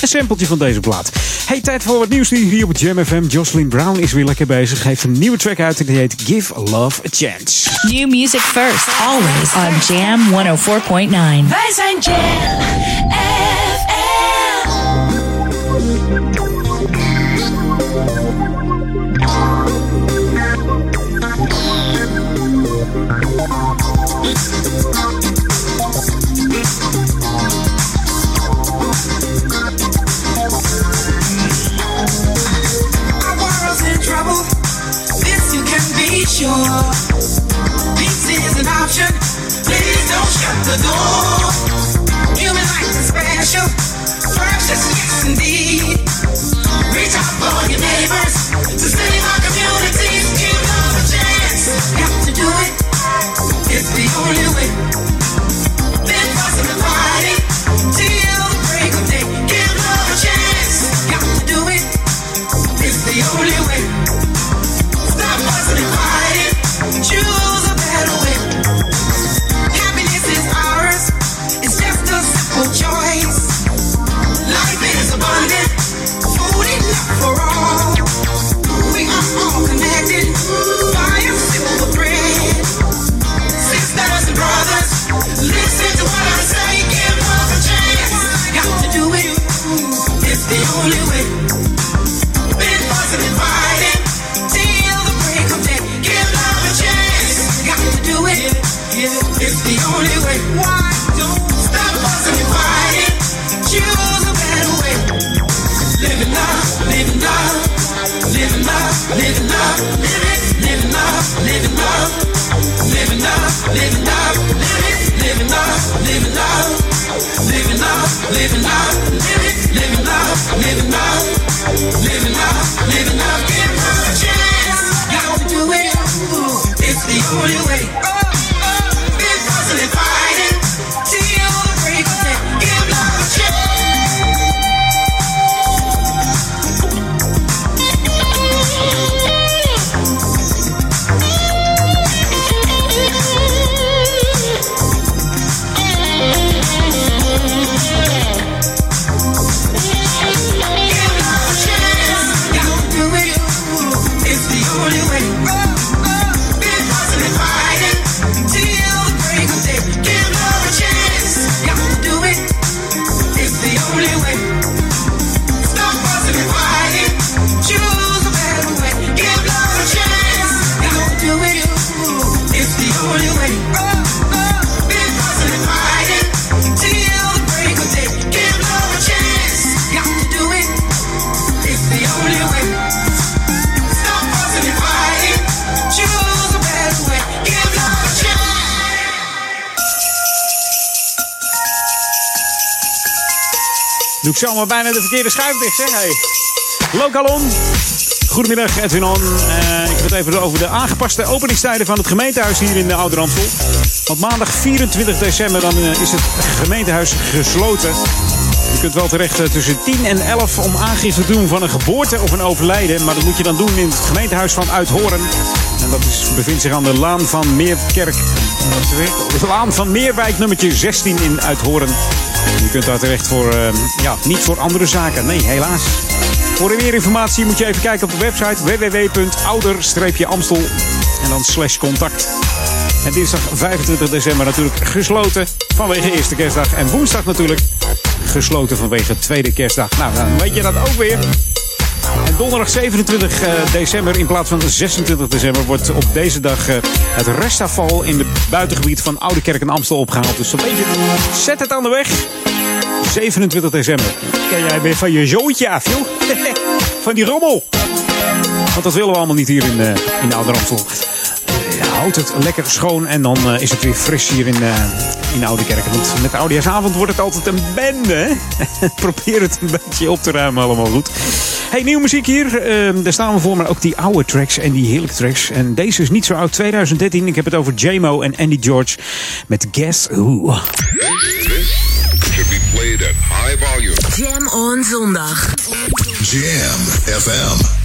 een sampletje van deze plaat. Hey, tijd voor wat nieuws hier op Jam FM. Jocelyn Brown is weer lekker bezig. Heeft een nieuwe track uit die heet Give Love a Chance. New music first, always on Jam 104.9. Wij zijn Jam Zomaar bijna de verkeerde schuif dicht, zeg. Hey. Lokalon. Goedemiddag, Edwin On. Uh, ik heb het even over de aangepaste openingstijden van het gemeentehuis hier in de Oude Ramsel. Want maandag 24 december dan, uh, is het gemeentehuis gesloten. Je kunt wel terecht uh, tussen 10 en 11 om aangifte te doen van een geboorte of een overlijden. Maar dat moet je dan doen in het gemeentehuis van Uithoren. En dat is, bevindt zich aan de Laan van Meerkerk. De Laan van Meerwijk nummertje 16 in Uithoren. Je kunt daar terecht voor, uh, ja, niet voor andere zaken. Nee, helaas. Voor meer informatie moet je even kijken op de website www.ouder-amstel en dan slash contact. En dinsdag 25 december natuurlijk gesloten vanwege eerste kerstdag. En woensdag natuurlijk gesloten vanwege tweede kerstdag. Nou, dan weet je dat ook weer. En donderdag 27 eh, december in plaats van 26 december wordt op deze dag uh, het restafval in het buitengebied van Oude Kerk en Amstel opgehaald. Dus een beetje zet het aan de weg. 27 december. Ken jij weer van je zoontje af, joh? (laughs) van die rommel. Want dat willen we allemaal niet hier in, uh, in Oude Amstel. houdt het lekker schoon. En dan is het weer fris hier in, in Oude Kerk. Want met Oudejaarsavond wordt het altijd een bende. (laughs) Probeer het een beetje op te ruimen allemaal goed. Hey, nieuwe muziek hier. Uh, daar staan we voor, maar ook die oude tracks en die heerlijke tracks. En deze is niet zo oud, 2013. Ik heb het over JMO en Andy George met Guess Who. Should be played at high volume. Jam on zondag. Jam FM.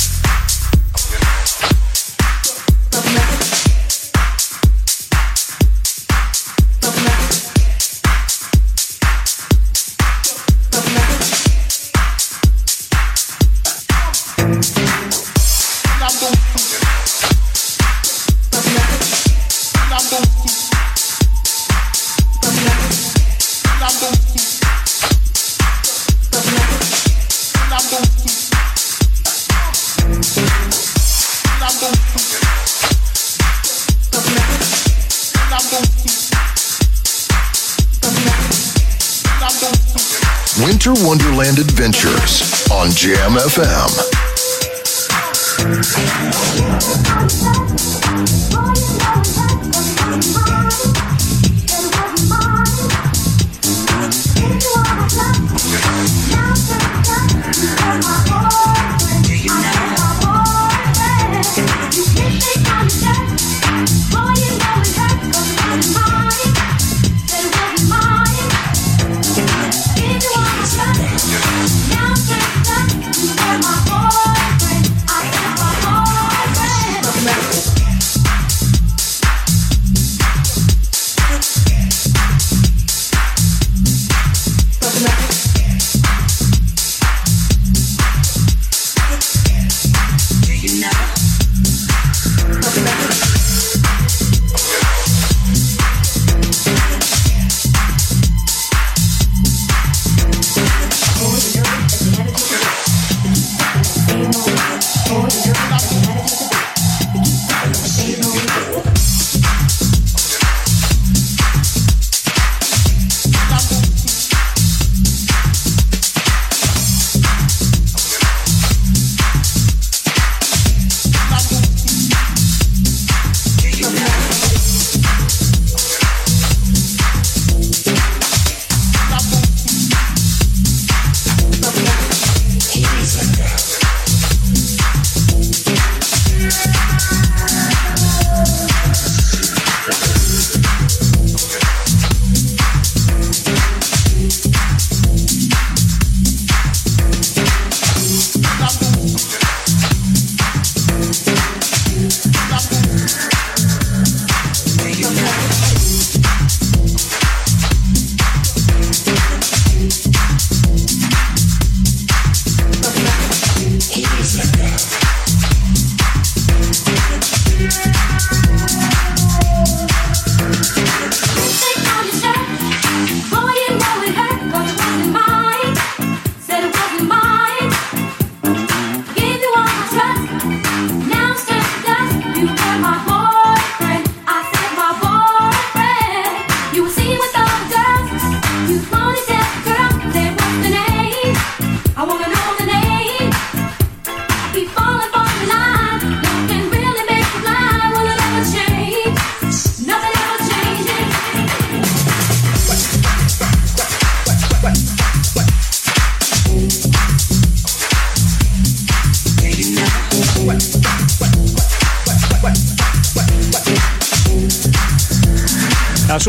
Wonderland Adventures on Jam FM.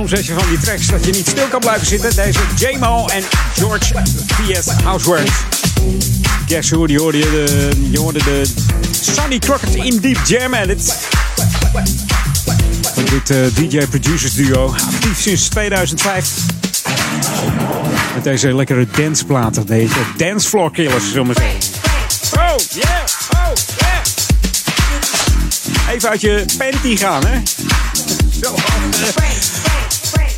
Soms van die tracks dat je niet stil kan blijven zitten. Deze J-Mo en George V.S. Housework. Guess who, die hoorde de, je hoorde de Sonny Crockett in Deep Jam. Van dit uh, DJ-producers duo. Actief sinds 2005. Met deze lekkere danceplaten. Deze dancefloor killers, zullen we zeggen. Oh, yeah, oh, yeah. Even uit je panty gaan, hè.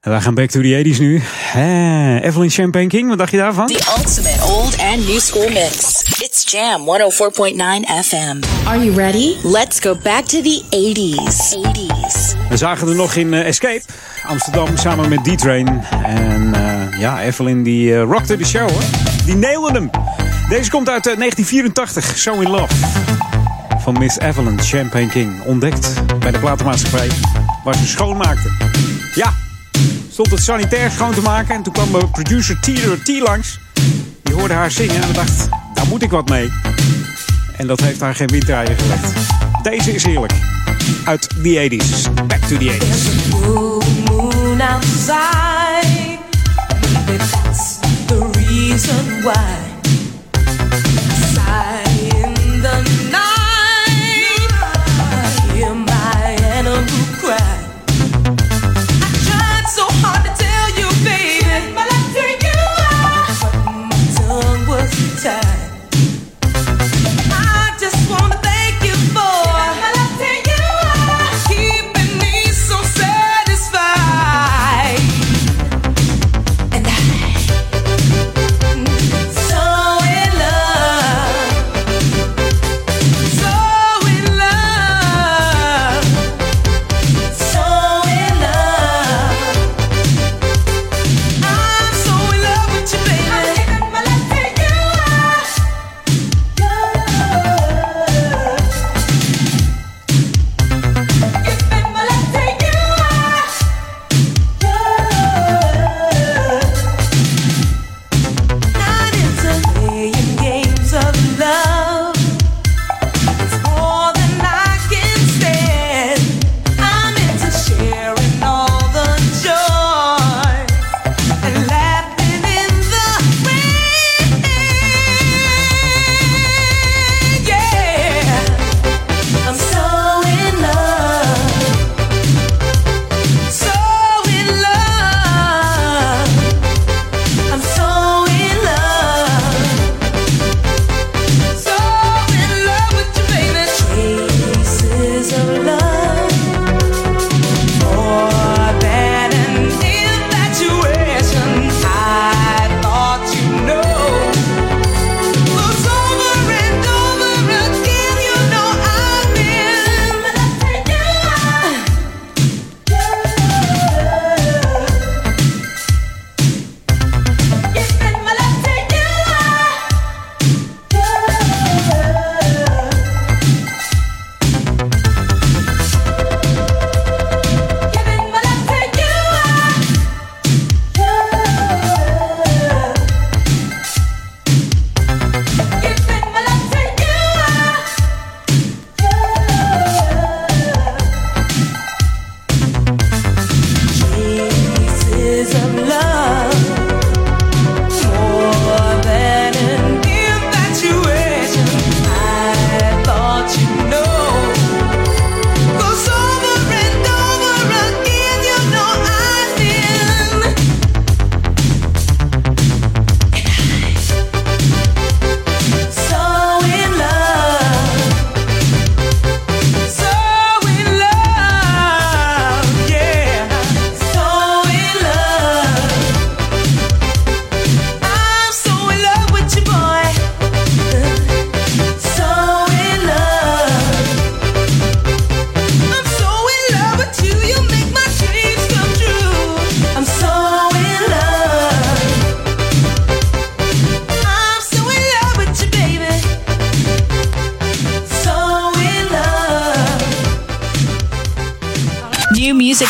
En wij gaan back to the 80s nu. Evelyn Champagne King, wat dacht je daarvan? The ultimate old and new school mix. It's Jam 104.9 FM. Are you ready? Let's go back to the 80s. 80s. We zagen er nog in uh, Escape, Amsterdam, samen met D-Train. En uh, ja, Evelyn die uh, rockte de show hoor. Die nailde hem. Deze komt uit 1984, So In Love. Van Miss Evelyn Champagne King. Ontdekt bij de platenmaatschappij waar ze schoonmaakte. Ja, stond het sanitair schoon te maken. En toen kwam producer T T langs. Die hoorde haar zingen en dacht, daar moet ik wat mee. En dat heeft haar geen winddraaier gelegd. Deze is heerlijk. Uit the 80s. Back to the 80s. There's a full moon outside. The reason why.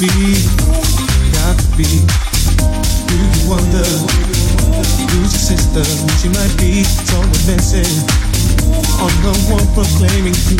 be, got to be. Do you wonder who's your sister? Who she might be? Someone missing. on the one proclaiming to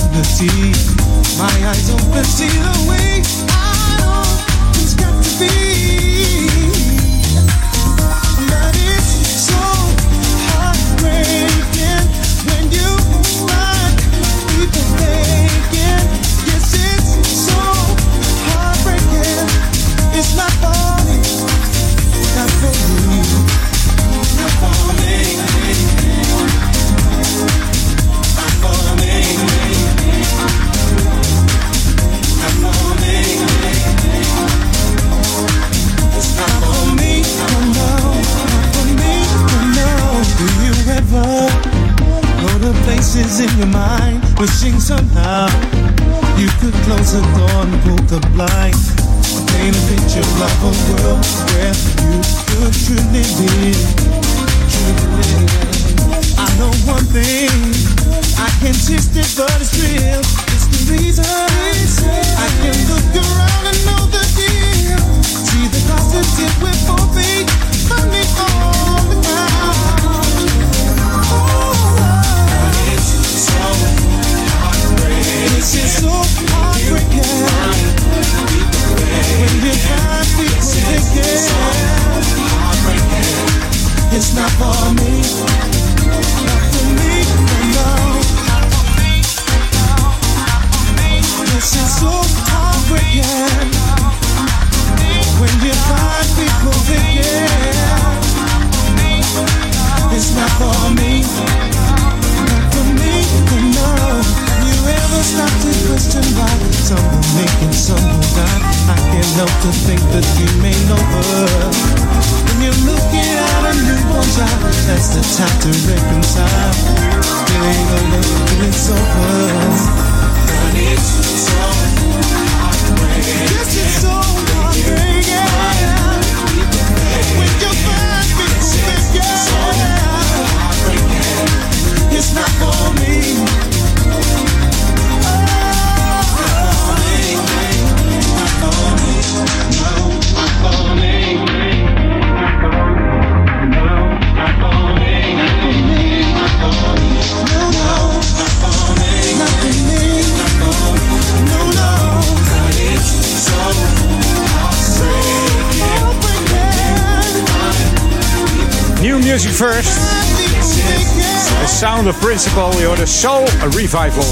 Sound of Principle. Je hoorde Soul Revival.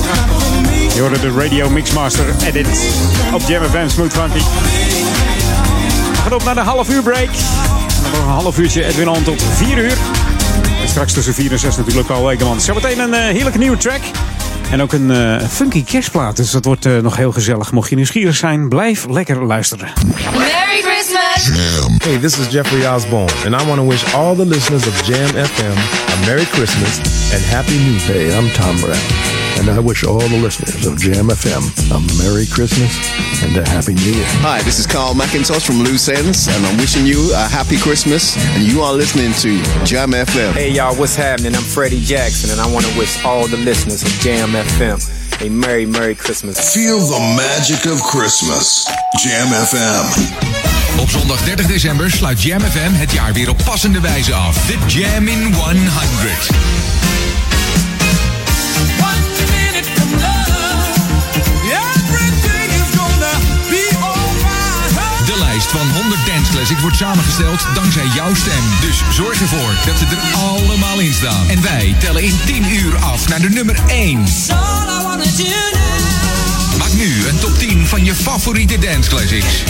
Je hoorde de Radio Mixmaster Edit op Jam FM Smooth Funky. We gaan op naar de half uur break. Nog een half uurtje Edwin On tot 4 uur. En straks tussen 4 en 6 natuurlijk Paul Wekeman. Zometeen een uh, heerlijke nieuwe track. En ook een uh, funky kerstplaat. Dus dat wordt uh, nog heel gezellig. Mocht je nieuwsgierig zijn, blijf lekker luisteren. Hey, this is Jeffrey Osborne, and I want to wish all the listeners of Jam FM a Merry Christmas and Happy New Year. Hey, I'm Tom Brown, and I wish all the listeners of Jam FM a Merry Christmas and a Happy New Year. Hi, this is Carl McIntosh from Loose Ends, and I'm wishing you a happy Christmas. And you are listening to Jam FM. Hey, y'all, what's happening? I'm Freddie Jackson, and I want to wish all the listeners of Jam FM a Merry, Merry Christmas. Feel the magic of Christmas. Jam FM. Op zondag 30 december sluit Jam FM het jaar weer op passende wijze af. The Jam in 100. De lijst van 100 Dance Classics wordt samengesteld dankzij jouw stem. Dus zorg ervoor dat ze er allemaal in staan. En wij tellen in 10 uur af naar de nummer 1. Nu een top 10 van je favoriete dance classics.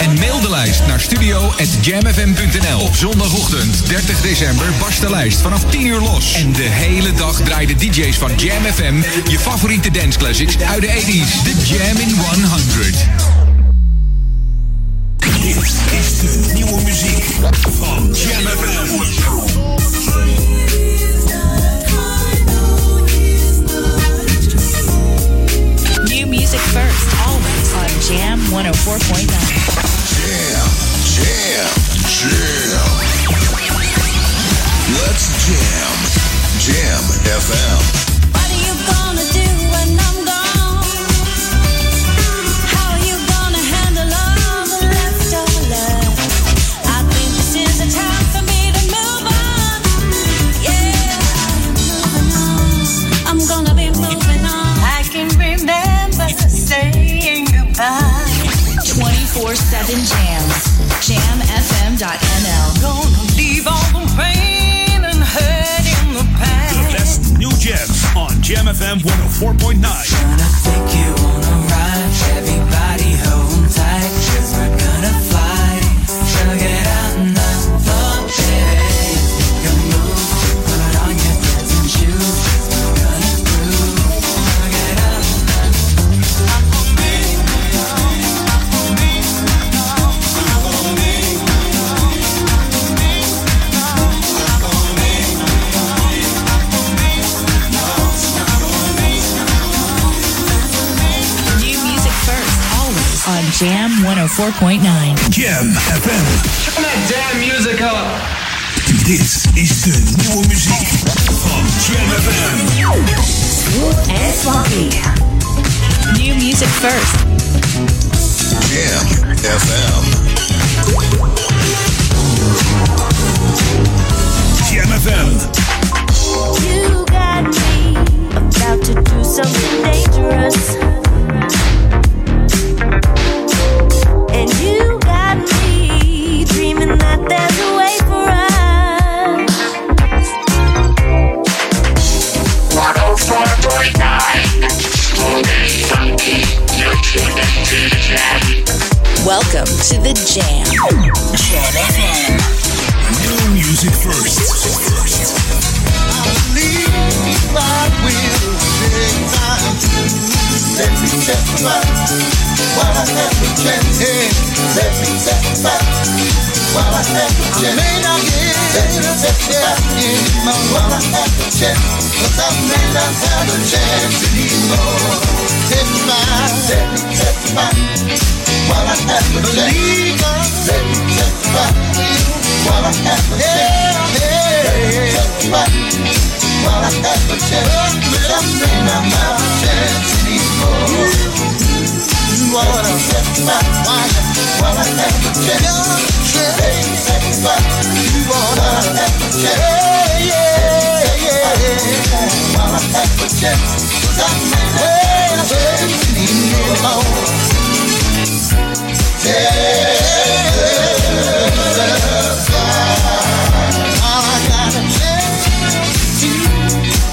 En mail de lijst naar studio.jamfm.nl. Op zondagochtend 30 december barst de lijst vanaf 10 uur los. En de hele dag draaien de DJ's van Jam FM je favoriete dance classics uit de 80s. De Jam in 100. Dit is de nieuwe muziek van Jam New music first, always on Jam 104.9. Jam, jam, jam. Let's jam. Jam FM. 24-7 jams. Jamfm.nl. Gonna leave all the pain and hurt in the past. The best new jams on Jam FM 104.9. Take you on a Jam 104.9. Jam FM. Turn that damn music up. Dit is de nieuwe muziek van Jam FM. Smooth and funky. New music first. Jam FM. Jam FM. You got me about to do something dangerous. Welcome to the Jam. Jam FM. New music first. Let me while I have the chance. Let me testify while I have the chance. I may not get let me testify while I have the chance. Cause I may not have a chance anymore. Testify, let while I have the chance. Let me testify while I have the chance. Let me testify while I have the chance. Cause I may not have a chance anymore. While I testify, while I have the chance. Let me testify while I have the chance. Yeah, yeah, While I have the chance. Cause I may not have a chance anymore.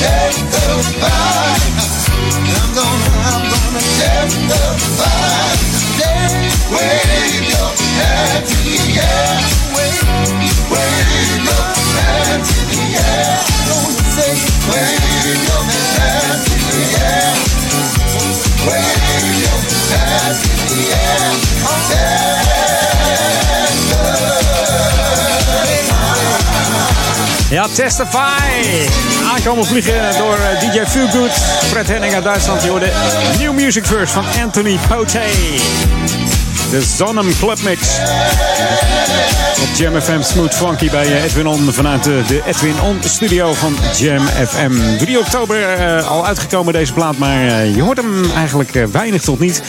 gonna testify. I'm gonna, I'm gonna testify. Today, wave your hand in the air. Wave, wave your hand in the air. I'm gonna say, wave your Ja, Testify. Aankomen vliegen door eh, DJ Feelgood. Fred Henning uit Duitsland. Je hoorde New Music First van Anthony Pote. De Zonnem Club Mix. Op Jam FM Smooth Funky bij eh, Edwin On vanuit de, de Edwin On studio van Jam FM. 3 oktober eh, al uitgekomen deze plaat, maar eh, je hoort hem eigenlijk eh, weinig tot niet.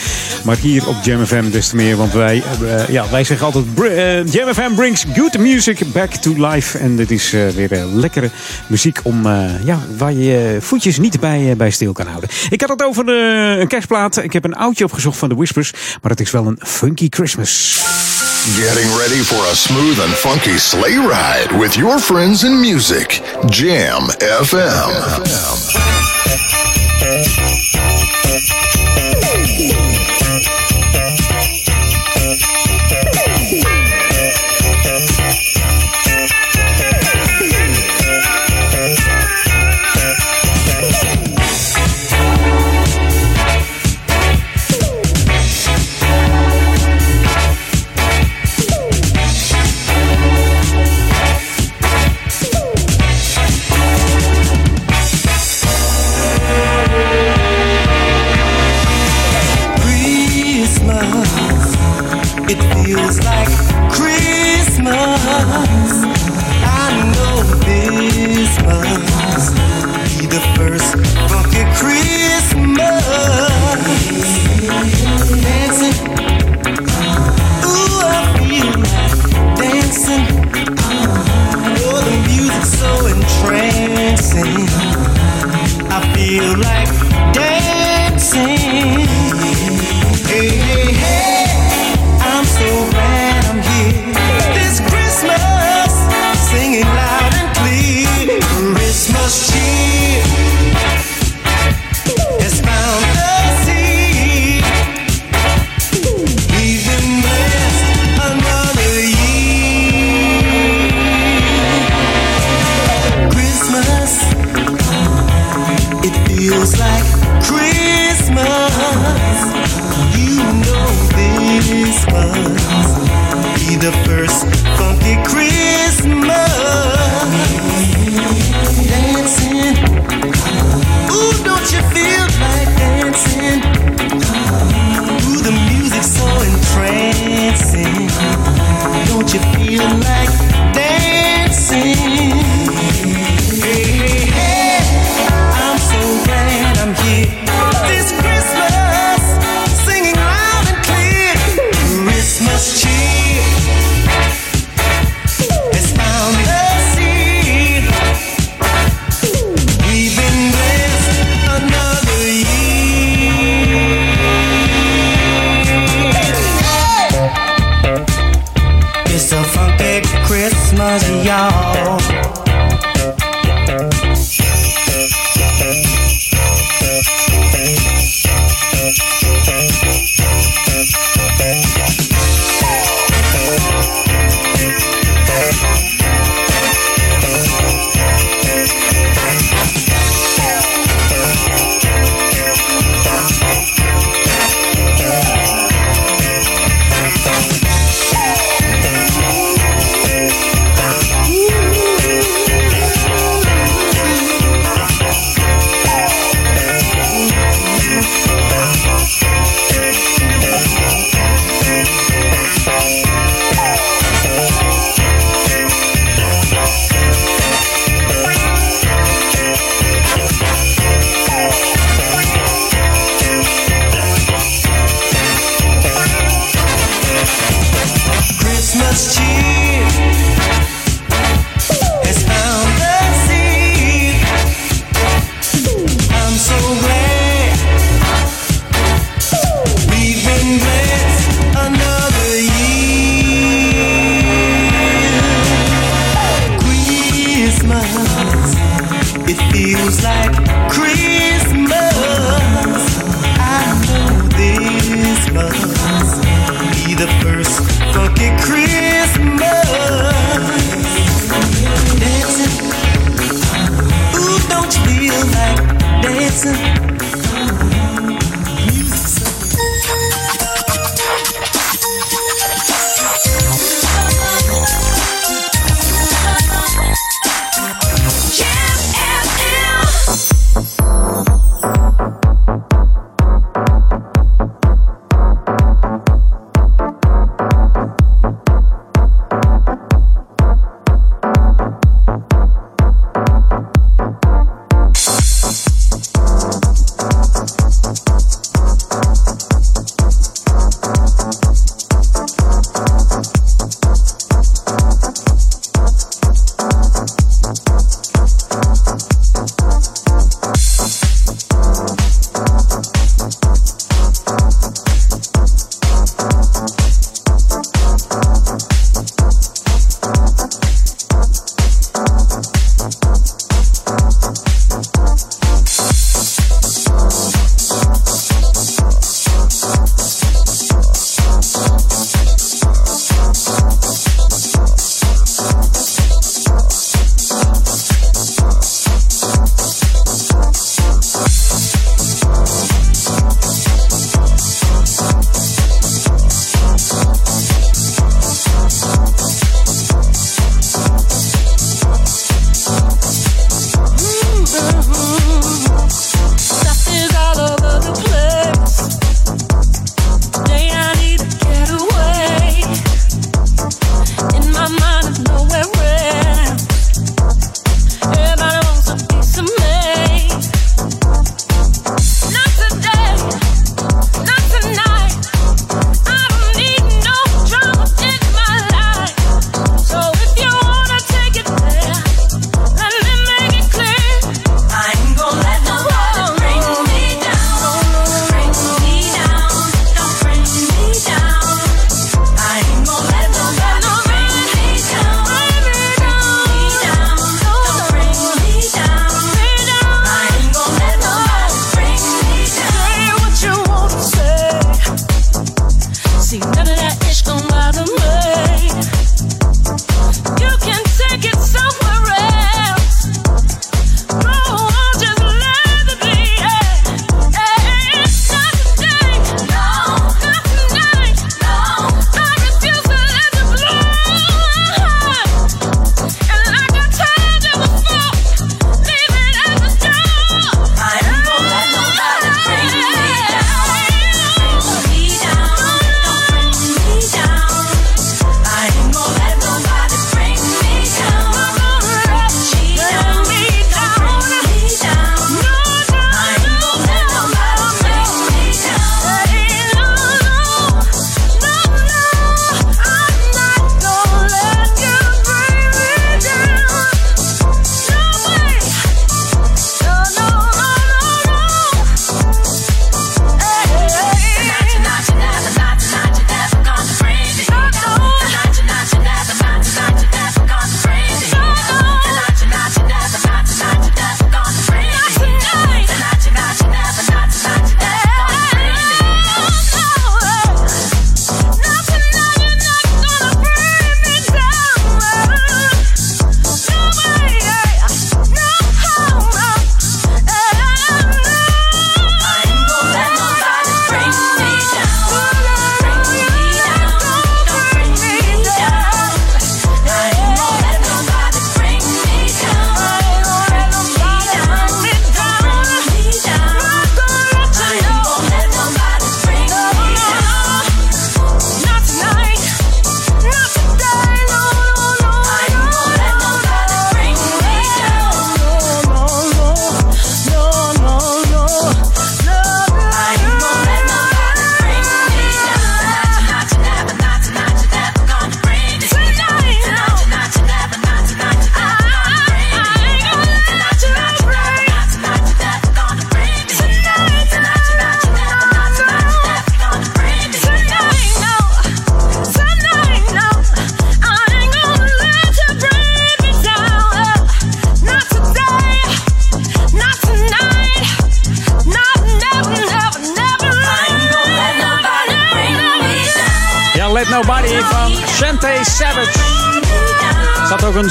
Maar hier op Jam FM des te meer, want wij, eh, ja, wij zeggen altijd eh, Jam FM brings good music back to life. En dit is eh, weer eh, lekkere muziek om, eh, ja, waar je je voetjes niet bij, eh, bij stil kan houden. Ik had het over een kerstplaat. Ik heb een oudje opgezocht van de Whispers, maar het is wel een funky Christmas. Getting ready for a smooth and funky sleigh ride with your friends in music. Jam FM. Christmas.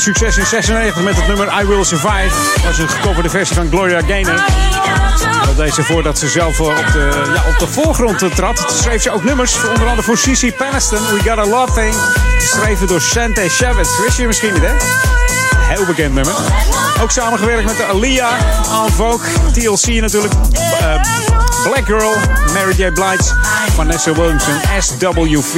Succes in 96 met het nummer I Will Survive. Dat was een gecoverde versie van Gloria Gaynor. Dat deed ze voordat ze zelf eh, op de, ja, op de voorgrond eh, trad. Toen schreef ze ook nummers, onder andere voor Cici Peniston. We Got A Love Thing. Geschreven door Shante Savage. Wist je misschien niet, hè? Heel bekend nummer. Ook samengewerkt met Alia, En Vogue, TLC natuurlijk. eh, Black Girl, Mary J. Blige, Vanessa Williams en SWV.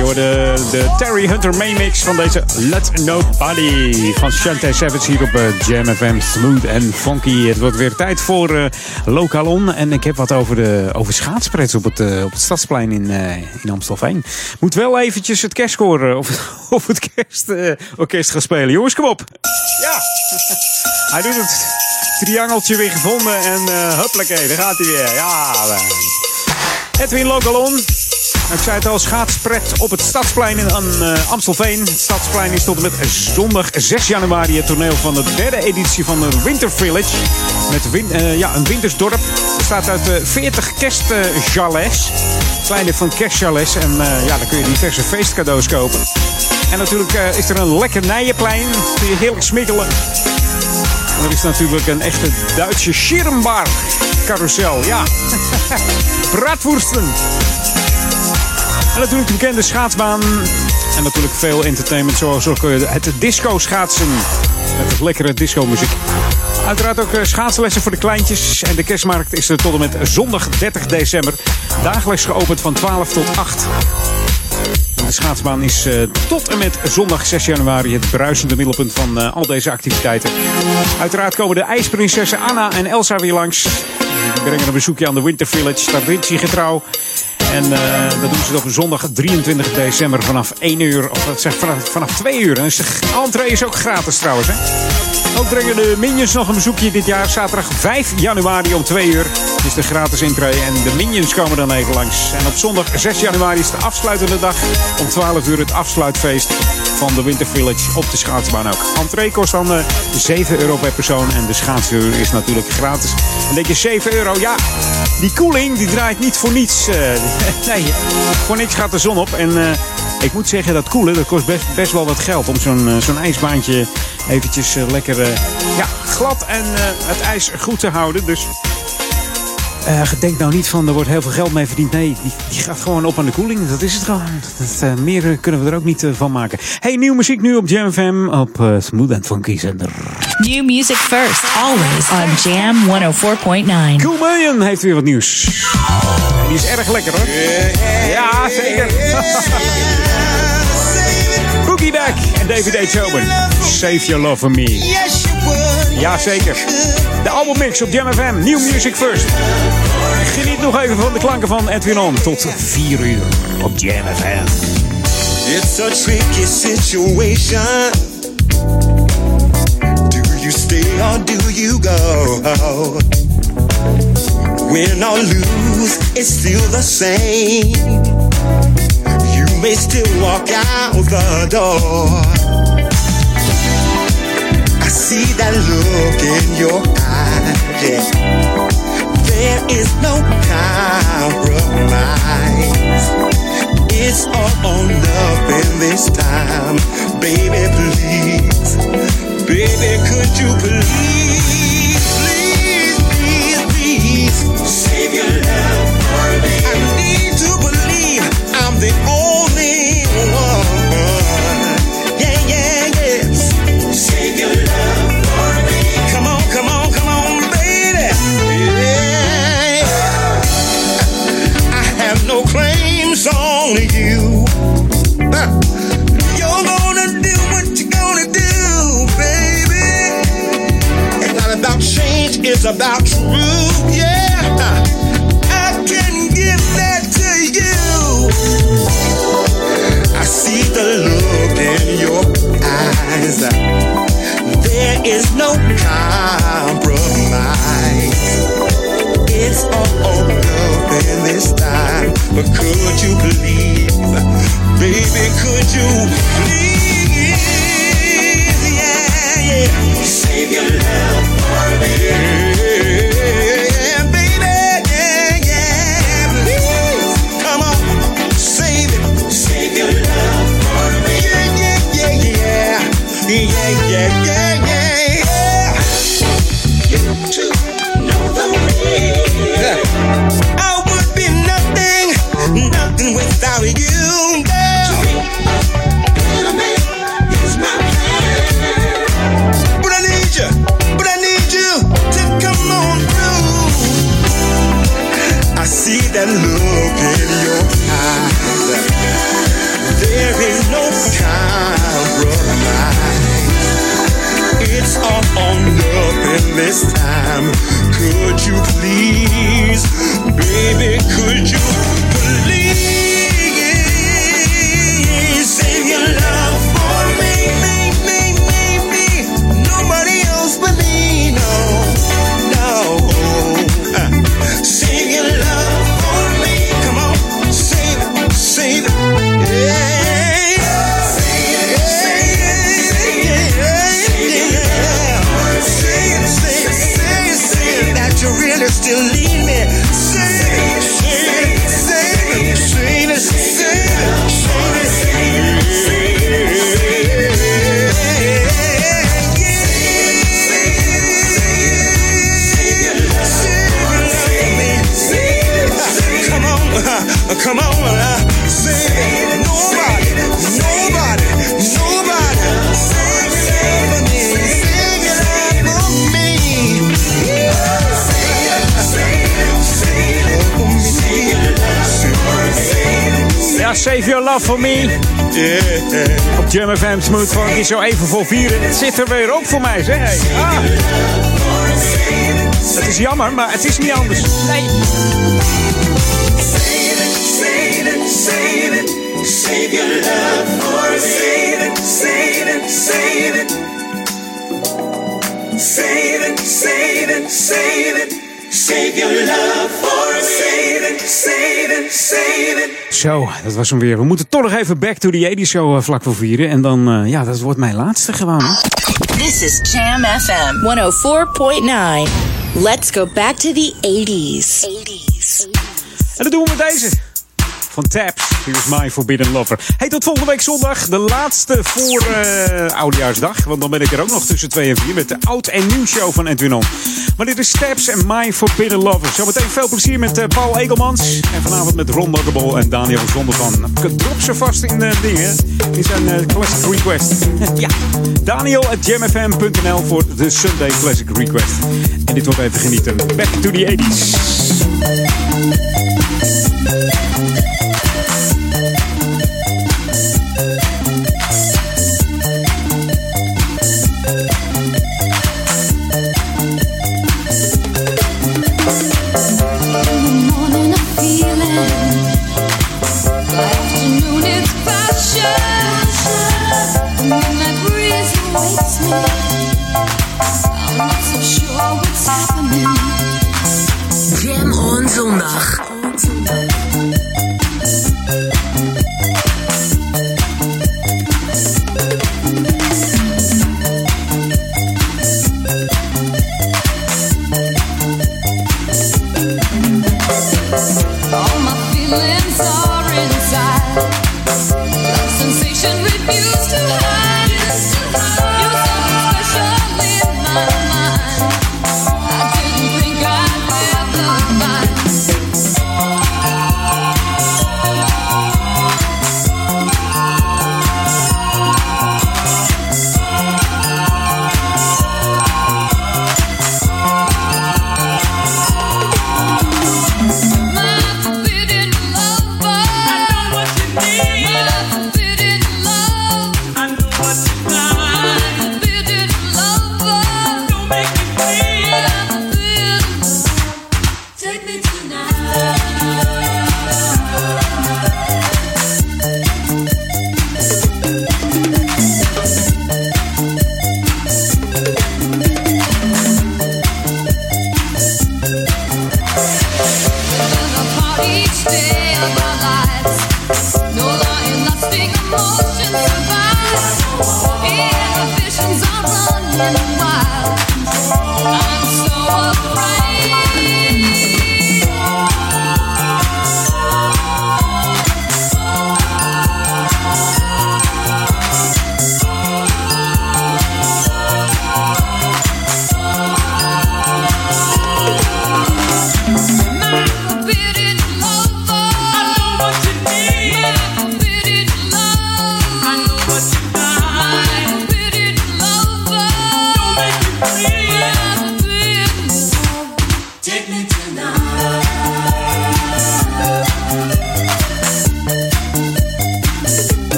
Je hoorde de Terry Hunter Maymix van deze Let Nobody van Shantae Savage hier op eh, Jam FM. Smooth en funky. Het wordt weer tijd voor eh Lokalon. En ik heb wat over, de, over schaatsprets op het, eh, op het Stadsplein in, in Amstelveen. Moet wel eventjes het kerstkoor of, (laughs) of het kerstorkest gaan spelen. Jongens, kom op. Ja, (laughs) hij doet het triangeltje weer gevonden en uh, daar gaat hij weer. Ja. Edwin Lokalon. Ik zei het al, schaatspret op het Stadsplein in eh, Amstelveen. Het Stadsplein is tot met zondag 6 januari het toneel van de derde editie van de Winter Village. Met eh, ja, een wintersdorp. Het bestaat uit eh, 40 kerstchalets. Kleine van kerstchalets. En eh, ja, dan kun je diverse feestcadeaus kopen. En natuurlijk eh, is er een lekkernijenplein. Kun je heerlijk smikkelen. En er is natuurlijk een echte Duitse Schirmbar carousel. Ja, (laughs) braadwoersten. Natuurlijk de bekende schaatsbaan. En natuurlijk veel entertainment, zoals ook het disco schaatsen. Met het lekkere disco muziek. Uiteraard ook eh, schaatslessen voor de kleintjes. En de kerstmarkt is er tot en met zondag 30 december. Dagelijks geopend van 12 tot 8. En De schaatsbaan is eh, tot en met zondag 6 januari het bruisende middelpunt van eh, al deze activiteiten. Uiteraard komen de ijsprinsessen Anna en Elsa weer langs. Die brengen een bezoekje aan de Winter Village, traditiegetrouw. En eh, dat doen ze op zondag 23 december vanaf 1 uur. Of dat zegt vanaf, vanaf 2 uur. En de entree is ook gratis trouwens. Hè? Ook brengen de Minions nog een bezoekje dit jaar. Zaterdag 5 januari om 2 uur is de gratis intree. En de Minions komen dan even langs. En op zondag 6 januari is de afsluitende dag. Om 12 uur het afsluitfeest van de Winter Village op de schaatsbaan ook. Entree kost dan eh, 7 euro per persoon. En de schaatsuur is natuurlijk gratis. En denk je 7 euro? Ja, die koeling die draait niet voor niets. eh, (laughs) nee, voor niks gaat de zon op. En eh, ik moet zeggen, dat koelen dat kost best, best wel wat geld. Om zo'n eh, zo'n ijsbaantje eventjes eh, lekker eh, ja, glad en eh, het ijs goed te houden. Dus eh, denk nou niet van er wordt heel veel geld mee verdiend. Nee, die, die gaat gewoon op aan de koeling. Dat is het gewoon. Dat, eh, meer kunnen we er ook niet eh, van maken. Hey, nieuwe muziek nu op Jam FM op eh, Smooth and Funky zender. New music first, always on Jam 104.9. Cool Million heeft weer wat nieuws. En die is erg lekker hoor. Ja, zeker. (laughs) Boogie Back en David H. Save Your Love For Me. Ja, zeker. De albummix op Jam FM. New Music First. Geniet nog even van de klanken van Edwin On. Tot 4 uur op Jam FM. It's a tricky situation. Do you stay or do you go? Win or lose, it's still the same. You may still walk out the door. See that look in your eyes. yeah. There is no compromise. It's all or nothing this time. Baby, please. Baby, could you please, it's about truth, yeah. I can give that to you. I see the look in your eyes. There is no compromise. It's all or nothing this time. But could you believe, baby, could you please, yeah, yeah, save your love for me? That look in your eyes. There is no compromise. It's all or nothing this time. Could you please, baby, could you please Me. Op Jam FM Smooth Funky zo even voor vieren. Het zit er weer op voor mij, zeg. Hey. Ah. Het is jammer, maar het is niet anders. Nee. Save it, save it, save it. Save your love for. Save it, save it, save it. Save it, save it, save it. Save your love for. Save it, save it, save it. Zo, dat was hem weer. We moeten toch nog even back to the 80s show eh, vlak voor vieren. En dan, eh, ja, dat wordt mijn laatste gewoon. hè. This is Jam FM 104.9. Let's go back to the 80s. 80s. En dat doen we met deze. Van Taps. Here's My Forbidden Lover. Hey, tot volgende week zondag. De laatste voor eh Oudejaarsdag. Want dan ben ik er ook nog tussen 2 en 4 met de oud en nieuw show van Edwin. Maar dit is Taps en My Forbidden Lover. Zometeen veel plezier met eh, Paul Egelmans. En vanavond met Ron Doggerbol en Daniel Zondervan. Drop ze vast in de dingen. In zijn Classic Request. (laughs) ja. Daniel at jamfm.nl voor de Sunday Classic Request. En dit wordt even genieten. Back to the 80s. Jam on zondag.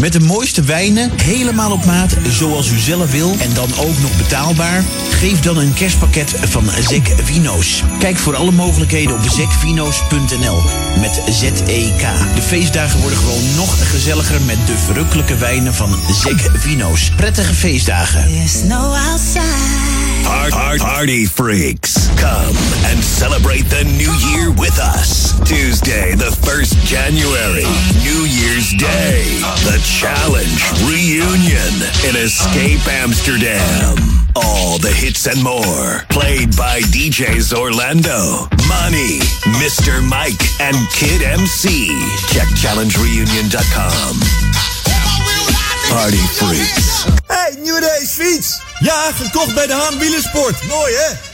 Met de mooiste wijnen, helemaal op maat, zoals u zelf wil en dan ook nog betaalbaar? Geef dan een kerstpakket van Zek Vino's. Kijk voor alle mogelijkheden op zekvino's.nl met Z-E-K. De feestdagen worden gewoon nog gezelliger met de verrukkelijke wijnen van Zek Vino's. Prettige feestdagen. There's no outside. Par- par- party freaks, come and celebrate the new year with us. Tuesday, the 1st January, New Year's Day, the Challenge Reunion in Escape Amsterdam. All the hits and more, played by DJs Orlando, Money, Mr. Mike, and Kid MC. Check challengereunion.com. Party freaks. Hey, nieuwe racefiets! Ja, gekocht bij de Haan Wielersport. Mooi hè?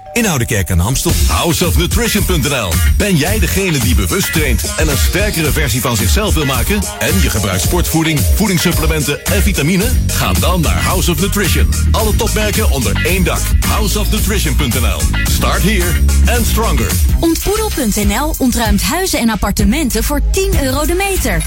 in Oudekerk aan de Amstel. Houseofnutrition.nl. Ben jij degene die bewust traint en een sterkere versie van zichzelf wil maken? En je gebruikt sportvoeding, voedingssupplementen en vitamine? Ga dan naar House of Nutrition. Alle topmerken onder één dak. Houseofnutrition.nl. Start here and stronger. Ontboedel.nl ontruimt huizen en appartementen voor 10 euro de meter.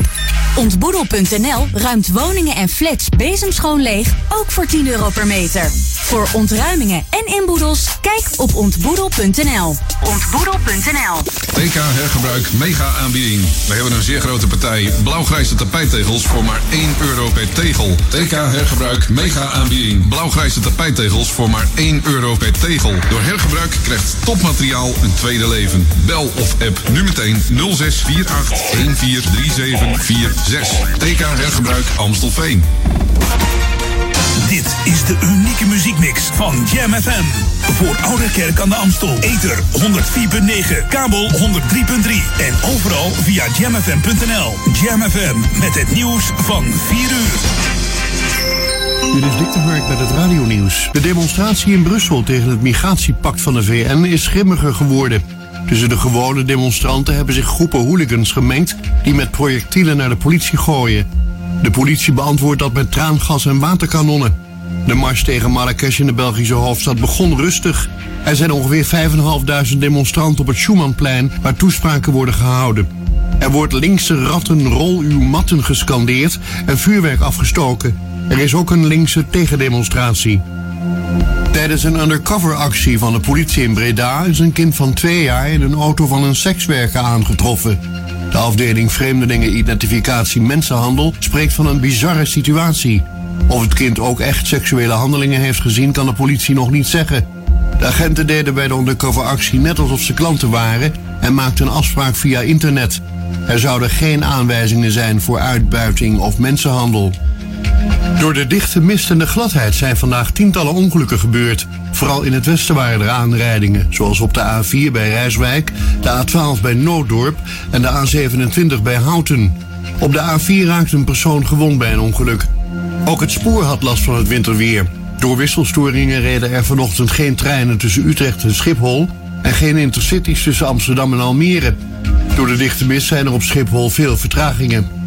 Ontboedel.nl ruimt woningen en flats bezemschoon leeg, ook voor 10 euro per meter. Voor ontruimingen en inboedels, kijk op ontboedel.nl. Ontboedel.nl TK Hergebruik mega aanbieding. We hebben een zeer grote partij blauwgrijze tapijttegels voor maar 1 euro per tegel. TK Hergebruik mega aanbieding. Blauwgrijze tapijttegels voor maar 1 euro per tegel. Door hergebruik krijgt topmateriaal een tweede leven. Bel of app nu meteen 0648 143746. TK Hergebruik Amstelveen. Dit is de unieke muziekmix van Jam FM. Voor Ouderkerk aan de Amstel. Ether 104.9, kabel 103.3 en overal via jamfm.nl. Jam FM met het nieuws van 4 uur. Dit is Dick de Hark met het radionieuws. De demonstratie in Brussel tegen het migratiepact van de VN is grimmiger geworden. Tussen de gewone demonstranten hebben zich groepen hooligans gemengd die met projectielen naar de politie gooien. De politie beantwoordt dat met traangas en waterkanonnen. De mars tegen Marrakesh in de Belgische hoofdstad begon rustig. Er zijn ongeveer 5.500 demonstranten op het Schumannplein waar toespraken worden gehouden. Er wordt linkse ratten rol uw matten gescandeerd en vuurwerk afgestoken. Er is ook een linkse tegendemonstratie. Tijdens een undercover-actie van de politie in Breda is een kind van twee jaar in een auto van een sekswerker aangetroffen. De afdeling Vreemdelingen Identificatie Mensenhandel spreekt van een bizarre situatie. Of het kind ook echt seksuele handelingen heeft gezien, kan de politie nog niet zeggen. De agenten deden bij de undercover-actie net alsof ze klanten waren en maakten een afspraak via internet. Er zouden geen aanwijzingen zijn voor uitbuiting of mensenhandel. Door de dichte mist en de gladheid zijn vandaag tientallen ongelukken gebeurd. Vooral in het westen waren er aanrijdingen, zoals op de A4 bij Rijswijk, de A12 bij Nooddorp en de A27 bij Houten. Op de A4 raakte een persoon gewond bij een ongeluk. Ook het spoor had last van het winterweer. Door wisselstoringen reden er vanochtend geen treinen tussen Utrecht en Schiphol en geen intercities tussen Amsterdam en Almere. Door de dichte mist zijn er op Schiphol veel vertragingen.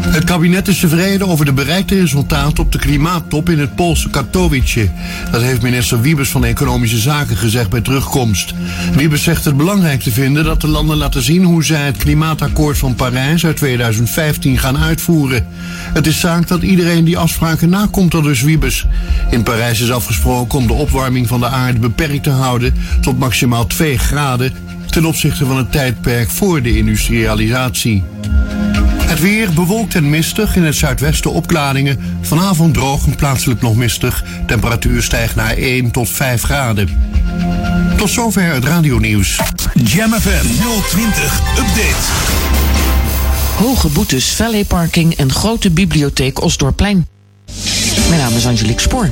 Het kabinet is tevreden over de bereikte resultaten op de klimaattop in het Poolse Katowice. Dat heeft minister Wiebes van Economische Zaken gezegd bij terugkomst. Wiebes zegt het belangrijk te vinden dat de landen laten zien hoe zij het klimaatakkoord van Parijs uit 2015 gaan uitvoeren. Het is zaak dat iedereen die afspraken nakomt, al dus Wiebes. In Parijs is afgesproken om de opwarming van de aarde beperkt te houden tot maximaal 2 graden ten opzichte van het tijdperk voor de industrialisatie. Het weer bewolkt en mistig. In het zuidwesten opklaringen. Vanavond droog en plaatselijk nog mistig. Temperatuur stijgt naar 1 tot 5 graden. Tot zover het radionieuws. Jam FM 020 Update. Hoge boetes, valet parking en grote bibliotheek Osdorpplein. Mijn naam is Angelique Spoor.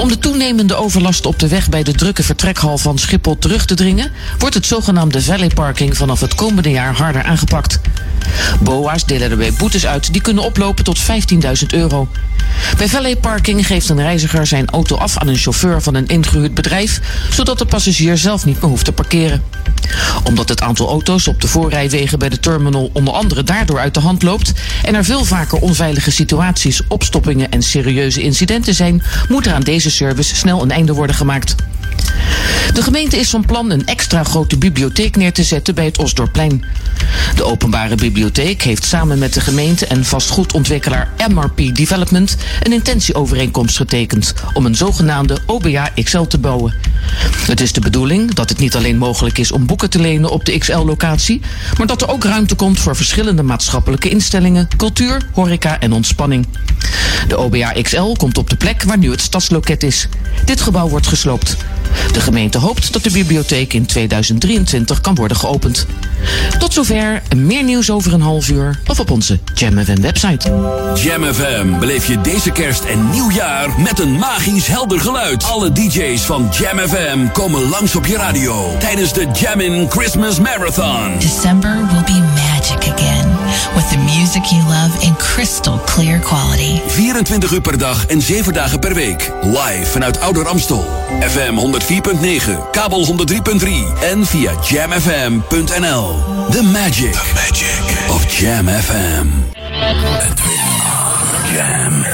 Om de toenemende overlast op de weg bij de drukke vertrekhal van Schiphol terug te dringen, wordt het zogenaamde valet parking vanaf het komende jaar harder aangepakt. BOA's delen erbij boetes uit die kunnen oplopen tot 15.000 euro. Bij valet parking geeft een reiziger zijn auto af aan een chauffeur van een ingehuurd bedrijf, zodat de passagier zelf niet meer hoeft te parkeren. Omdat het aantal auto's op de voorrijwegen bij de terminal onder andere daardoor uit de hand loopt en er veel vaker onveilige situaties, opstoppingen en serieuze incidenten zijn, moet er aan deze service snel een einde worden gemaakt. De gemeente is van plan een extra grote bibliotheek neer te zetten bij het Osdorpplein. De openbare bibliotheek heeft samen met de gemeente en vastgoedontwikkelaar MRP Development een intentieovereenkomst getekend om een zogenaamde OBA XL te bouwen. Het is de bedoeling dat het niet alleen mogelijk is om boeken te lenen op de XL-locatie, maar dat er ook ruimte komt voor verschillende maatschappelijke instellingen, cultuur, horeca en ontspanning. De OBA XL komt op de plek waar nu het stadsloket is. Dit gebouw wordt gesloopt. De gemeente hoopt dat de bibliotheek in 2023 kan worden geopend. Tot zover, meer nieuws over een half uur of op onze Jam FM website. Jam FM beleef je deze kerst en nieuwjaar met een magisch helder geluid. Alle DJ's van Jam FM komen langs op je radio tijdens de Jammin' Christmas Marathon. December will be magic again with the music you love in crystal clear quality. 24 uur per dag en 7 dagen per week. Live vanuit Ouder Amstel. FM 104.9, kabel 103.3 en via jamfm.nl. The magic, The magic of Jam FM. Jam